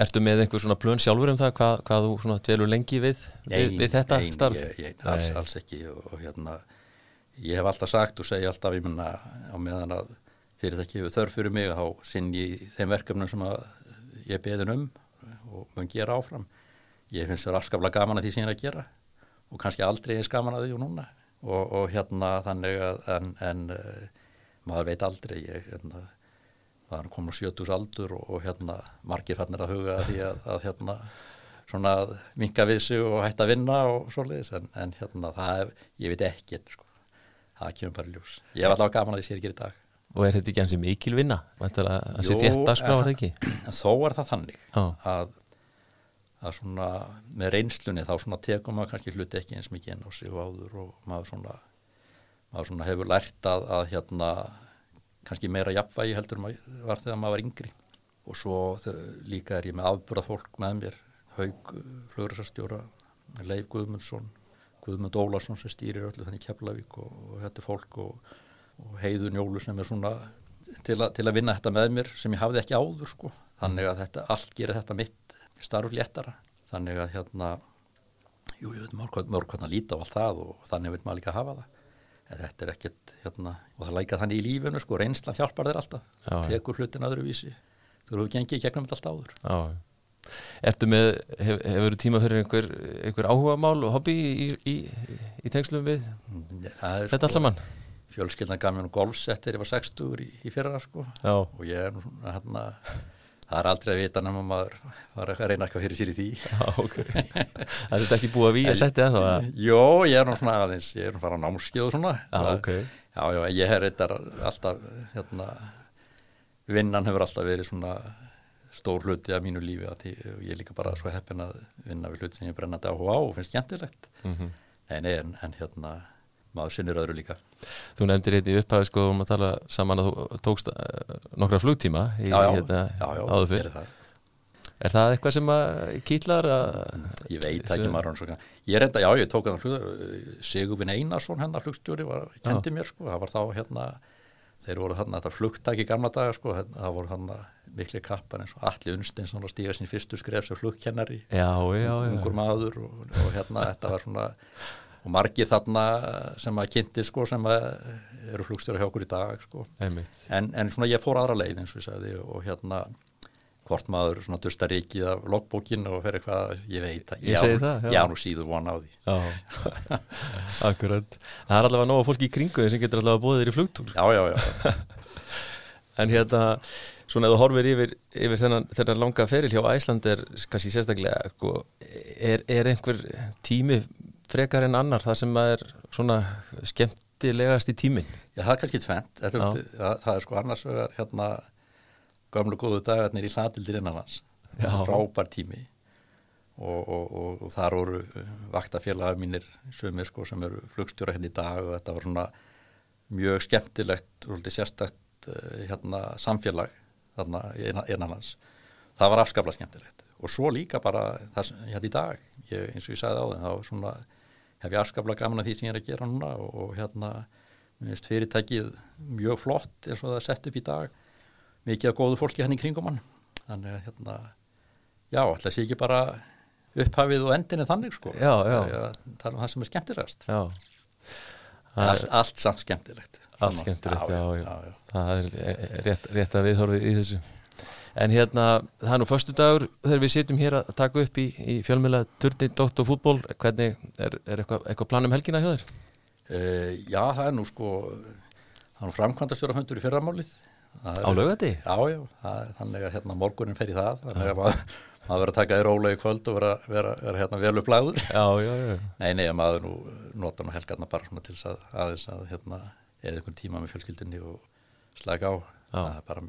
Ertu með einhver svona plön sjálfur um það, hvað, hvað þú svona dvelur lengi við, nei, við, við þetta nei, starf? Nei, alls, alls ekki og, og hérna, ég hef alltaf sagt og segja alltaf, ég menna á meðan að fyrir það ekki hefur þörf fyrir mig þá sinn ég þeim verkefnum sem ég beðin um og mun gera áfram ég finnst það afskaplega gaman að því sem ég er að gera og kannski aldrei eins gaman að því og núna og, og hérna þannig að en, en uh, maður veit aldrei ég hérna, maður kom á sjötus aldur og, og hérna margir fannir að huga því að, að hérna svona minga við sig og hætta að vinna og svoleiðis en, en hérna það er, ég veit ekki sko. Það kemur bara ljós ég hef alltaf gaman að því að gera í dag Og er þetta ekki hansi mikil vinna? Ekki? Þó er það þannig að að svona með reynslunni þá svona tekum maður kannski hluti ekki eins mikið enn á sig og áður og maður svona, maður svona hefur lært að, að hérna kannski meira jafnvægi heldur maður var þegar maður var yngri og svo líka er ég með afbúrað fólk með mér Haug Flögrasastjóra Leif Guðmundsson Guðmund Ólarsson sem stýrir öllu þannig Keflavík og, og þetta fólk og, og heiðu njólu sem er svona til, a, til að vinna þetta með mér sem ég hafði ekki áður sko. Þannig að þetta, allt gerir þetta mitt starf léttara. Þannig að hérna jú, ég veit mörg hvernig að líta á allt það og þannig vil maður líka hafa það. En þetta er ekkert hérna og það læka þannig í lífunu sko, reynslan hjálpar þér alltaf Já, tekur hlutin öðruvísi. Þú eru gengið gegnum þetta allt áður. Já. Ertu með, hef, hefur tíma fyrir einhver, einhver áhuga mál og hobby í, í, í, í tengslum við er þetta allt saman? fjölskyldan gaf mér nú golfsettir, ég var 60 í, í fyrra sko. Já, og ég er nú svona hérna það er aldrei að vita nema maður var að reyna eitthvað fyrir sér í því. Já, ok. Það er þetta ekki búið að við að setja það að Jó, ég er nú svona aðeins, ég er nú fara á námskið og svona. Já, ok. Já, já, ég hef reyndar alltaf hérna, vinnan hefur alltaf verið svona stór hluti af mínu lífi og ég er líka bara svo heppin að vinna við hluti sem ég brennandi áhuga á og finnst skemmtilegt. Mm Nei, nei, en, en hérna maður sinnir öðru líka. Þú nefndir hérna í upphæðu sko um að tala saman að þú tókst uh, nokkra flugtíma í, Já, já, hérna, já, já, áður fyrr. það. Er það eitthvað sem að kýtlar að Ég veit ekki maður Ég reynda, já, ég tók að flug Sigurvin Einarsson hennar flugstjóri var, kendi mér sko, það var þá hérna þeir voru þarna þetta flugtæk í gamla daga sko, það voru þarna mikli kappar eins og Alli Unsteinsson að stíga sín fyrstu skref sem flugkennari, ungur maður og, og hérna þetta var svona og margir þarna sem að kynnti sko sem að eru flugstjóri hjá okkur í dag sko. En, en svona ég fór aðra leið eins og ég sagði og hérna hvort maður svona dustar ríkið af logbókin og fer eitthvað, ég veit að Ég segi það, já. já, nú síður vona á því. Já, akkurat. Það er allavega nóga fólki í kringu sem getur allavega búið þér í flugtúr. Já, já, já, En hérna, svona ef þú horfir yfir, yfir þennan, þennan langa feril hjá Æsland er kannski sérstaklega sko, er, er einhver tími frekar en annar það sem er svona skemmtilegast í tímin já, það er kannski tvent það, það er sko annars vegar hérna gömlu góðu dagarnir í hladildir innanlands frábær tími. Og, og, og, og þar voru vaktafélagar mínir sömur sko sem eru flugstjóra hérna í dag og þetta var svona mjög skemmtilegt og sérstakt eh, hérna samfélag þarna innan- innanlands það var afskaplega skemmtilegt. Og svo líka bara hérna í dag ég, eins og ég sagði á þeim þá svona hef ég afskaplega gaman að því sem ég er að gera núna og, og hérna fyrirtækið mjög flott eins og það er sett upp í dag mikið af góðu fólki hann í kringum hann. Þannig að hérna já, að sé ekki bara upphafið og endinni þannig sko. Já, já. að tala um það sem er skemmtilegast. Allt, allt samt skemmtilegt. Allt skemmtilegt, já, já. Það er eh, rétt, rétt að viðhorfið í þessu. En hérna, það er nú föstu dagur þegar við sitjum hér að taka upp í, í fjölmjöla turni Dóttor fútból hvernig er, er eitthvað, eitthvað plan um helgina hjá þér? Uh, já, það er nú sko það er nú framkvæmdastjóra fundur í fyrramálið Á laugati? Já, já, það er þannig að hérna morgunin fer í það þannig að maður, maður verður að taka þér rólega í kvöld og vera, vera, vera hérna vel upplæður Já, já, já. Nei, nei, að maður nú nota nú helgarna bara svona til að aðeins að hérna eða einhvern tíma með fjölskyldinni og slaka á. Já. er bara,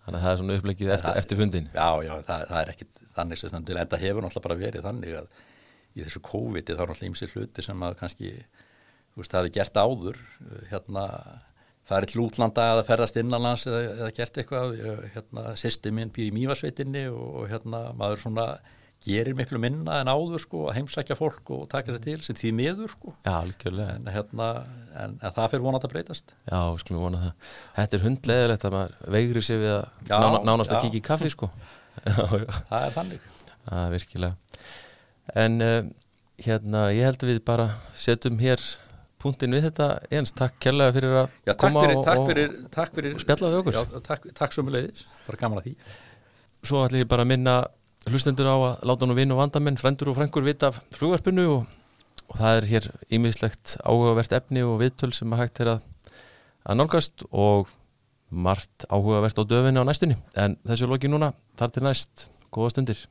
Þannig að það er svona upplegið eftir, Það- eftir fundin já, já, það, það er ekkit þannig sem stendur, en það hefur náttúrulega bara verið þannig að í þessu COVID þá er náttúrulega ýmsir hluti sem að kannski þú veist, það hefði gert áður uh, hérna, farið til útlanda eða ferðast innanlands eða, eða gert eitthvað. Hérna, sýsti minn býr í mývasveitinni og, og hérna, maður svona gerir miklu minna en áður sko að heimsækja fólk og taka sér til sem því miður sko. Já, algjörlega. En, hérna, en, en það fyrir vonandi að breytast. Já, skulum vona það. Þetta er hundleðilegt að maður veigri sig við að Já, nána, nánast að já. kíkja í kaffi sko. Það er þannig. Það er virkilega. En uh, hérna, ég held að við bara setjum hér punktinn við þetta Jens, takk kærlega fyrir að Já, takk koma fyrir, og, takk og fyrir, takk fyrir spjalla við okkur. Já, takk, takk sömuleiðis, bara gaman að því. Svo ætlum ég bara að minna hlustendur á að láta nú vinn og vandamenn, frendur og frængur vita af flugvarpinu og, og það er hér ímislegt áhugavert efni og viðtöl sem að hægt er að, að nálgast og margt áhugavert á döfinni á næstunni. En þessu loki núna, þar til næst, góða stundir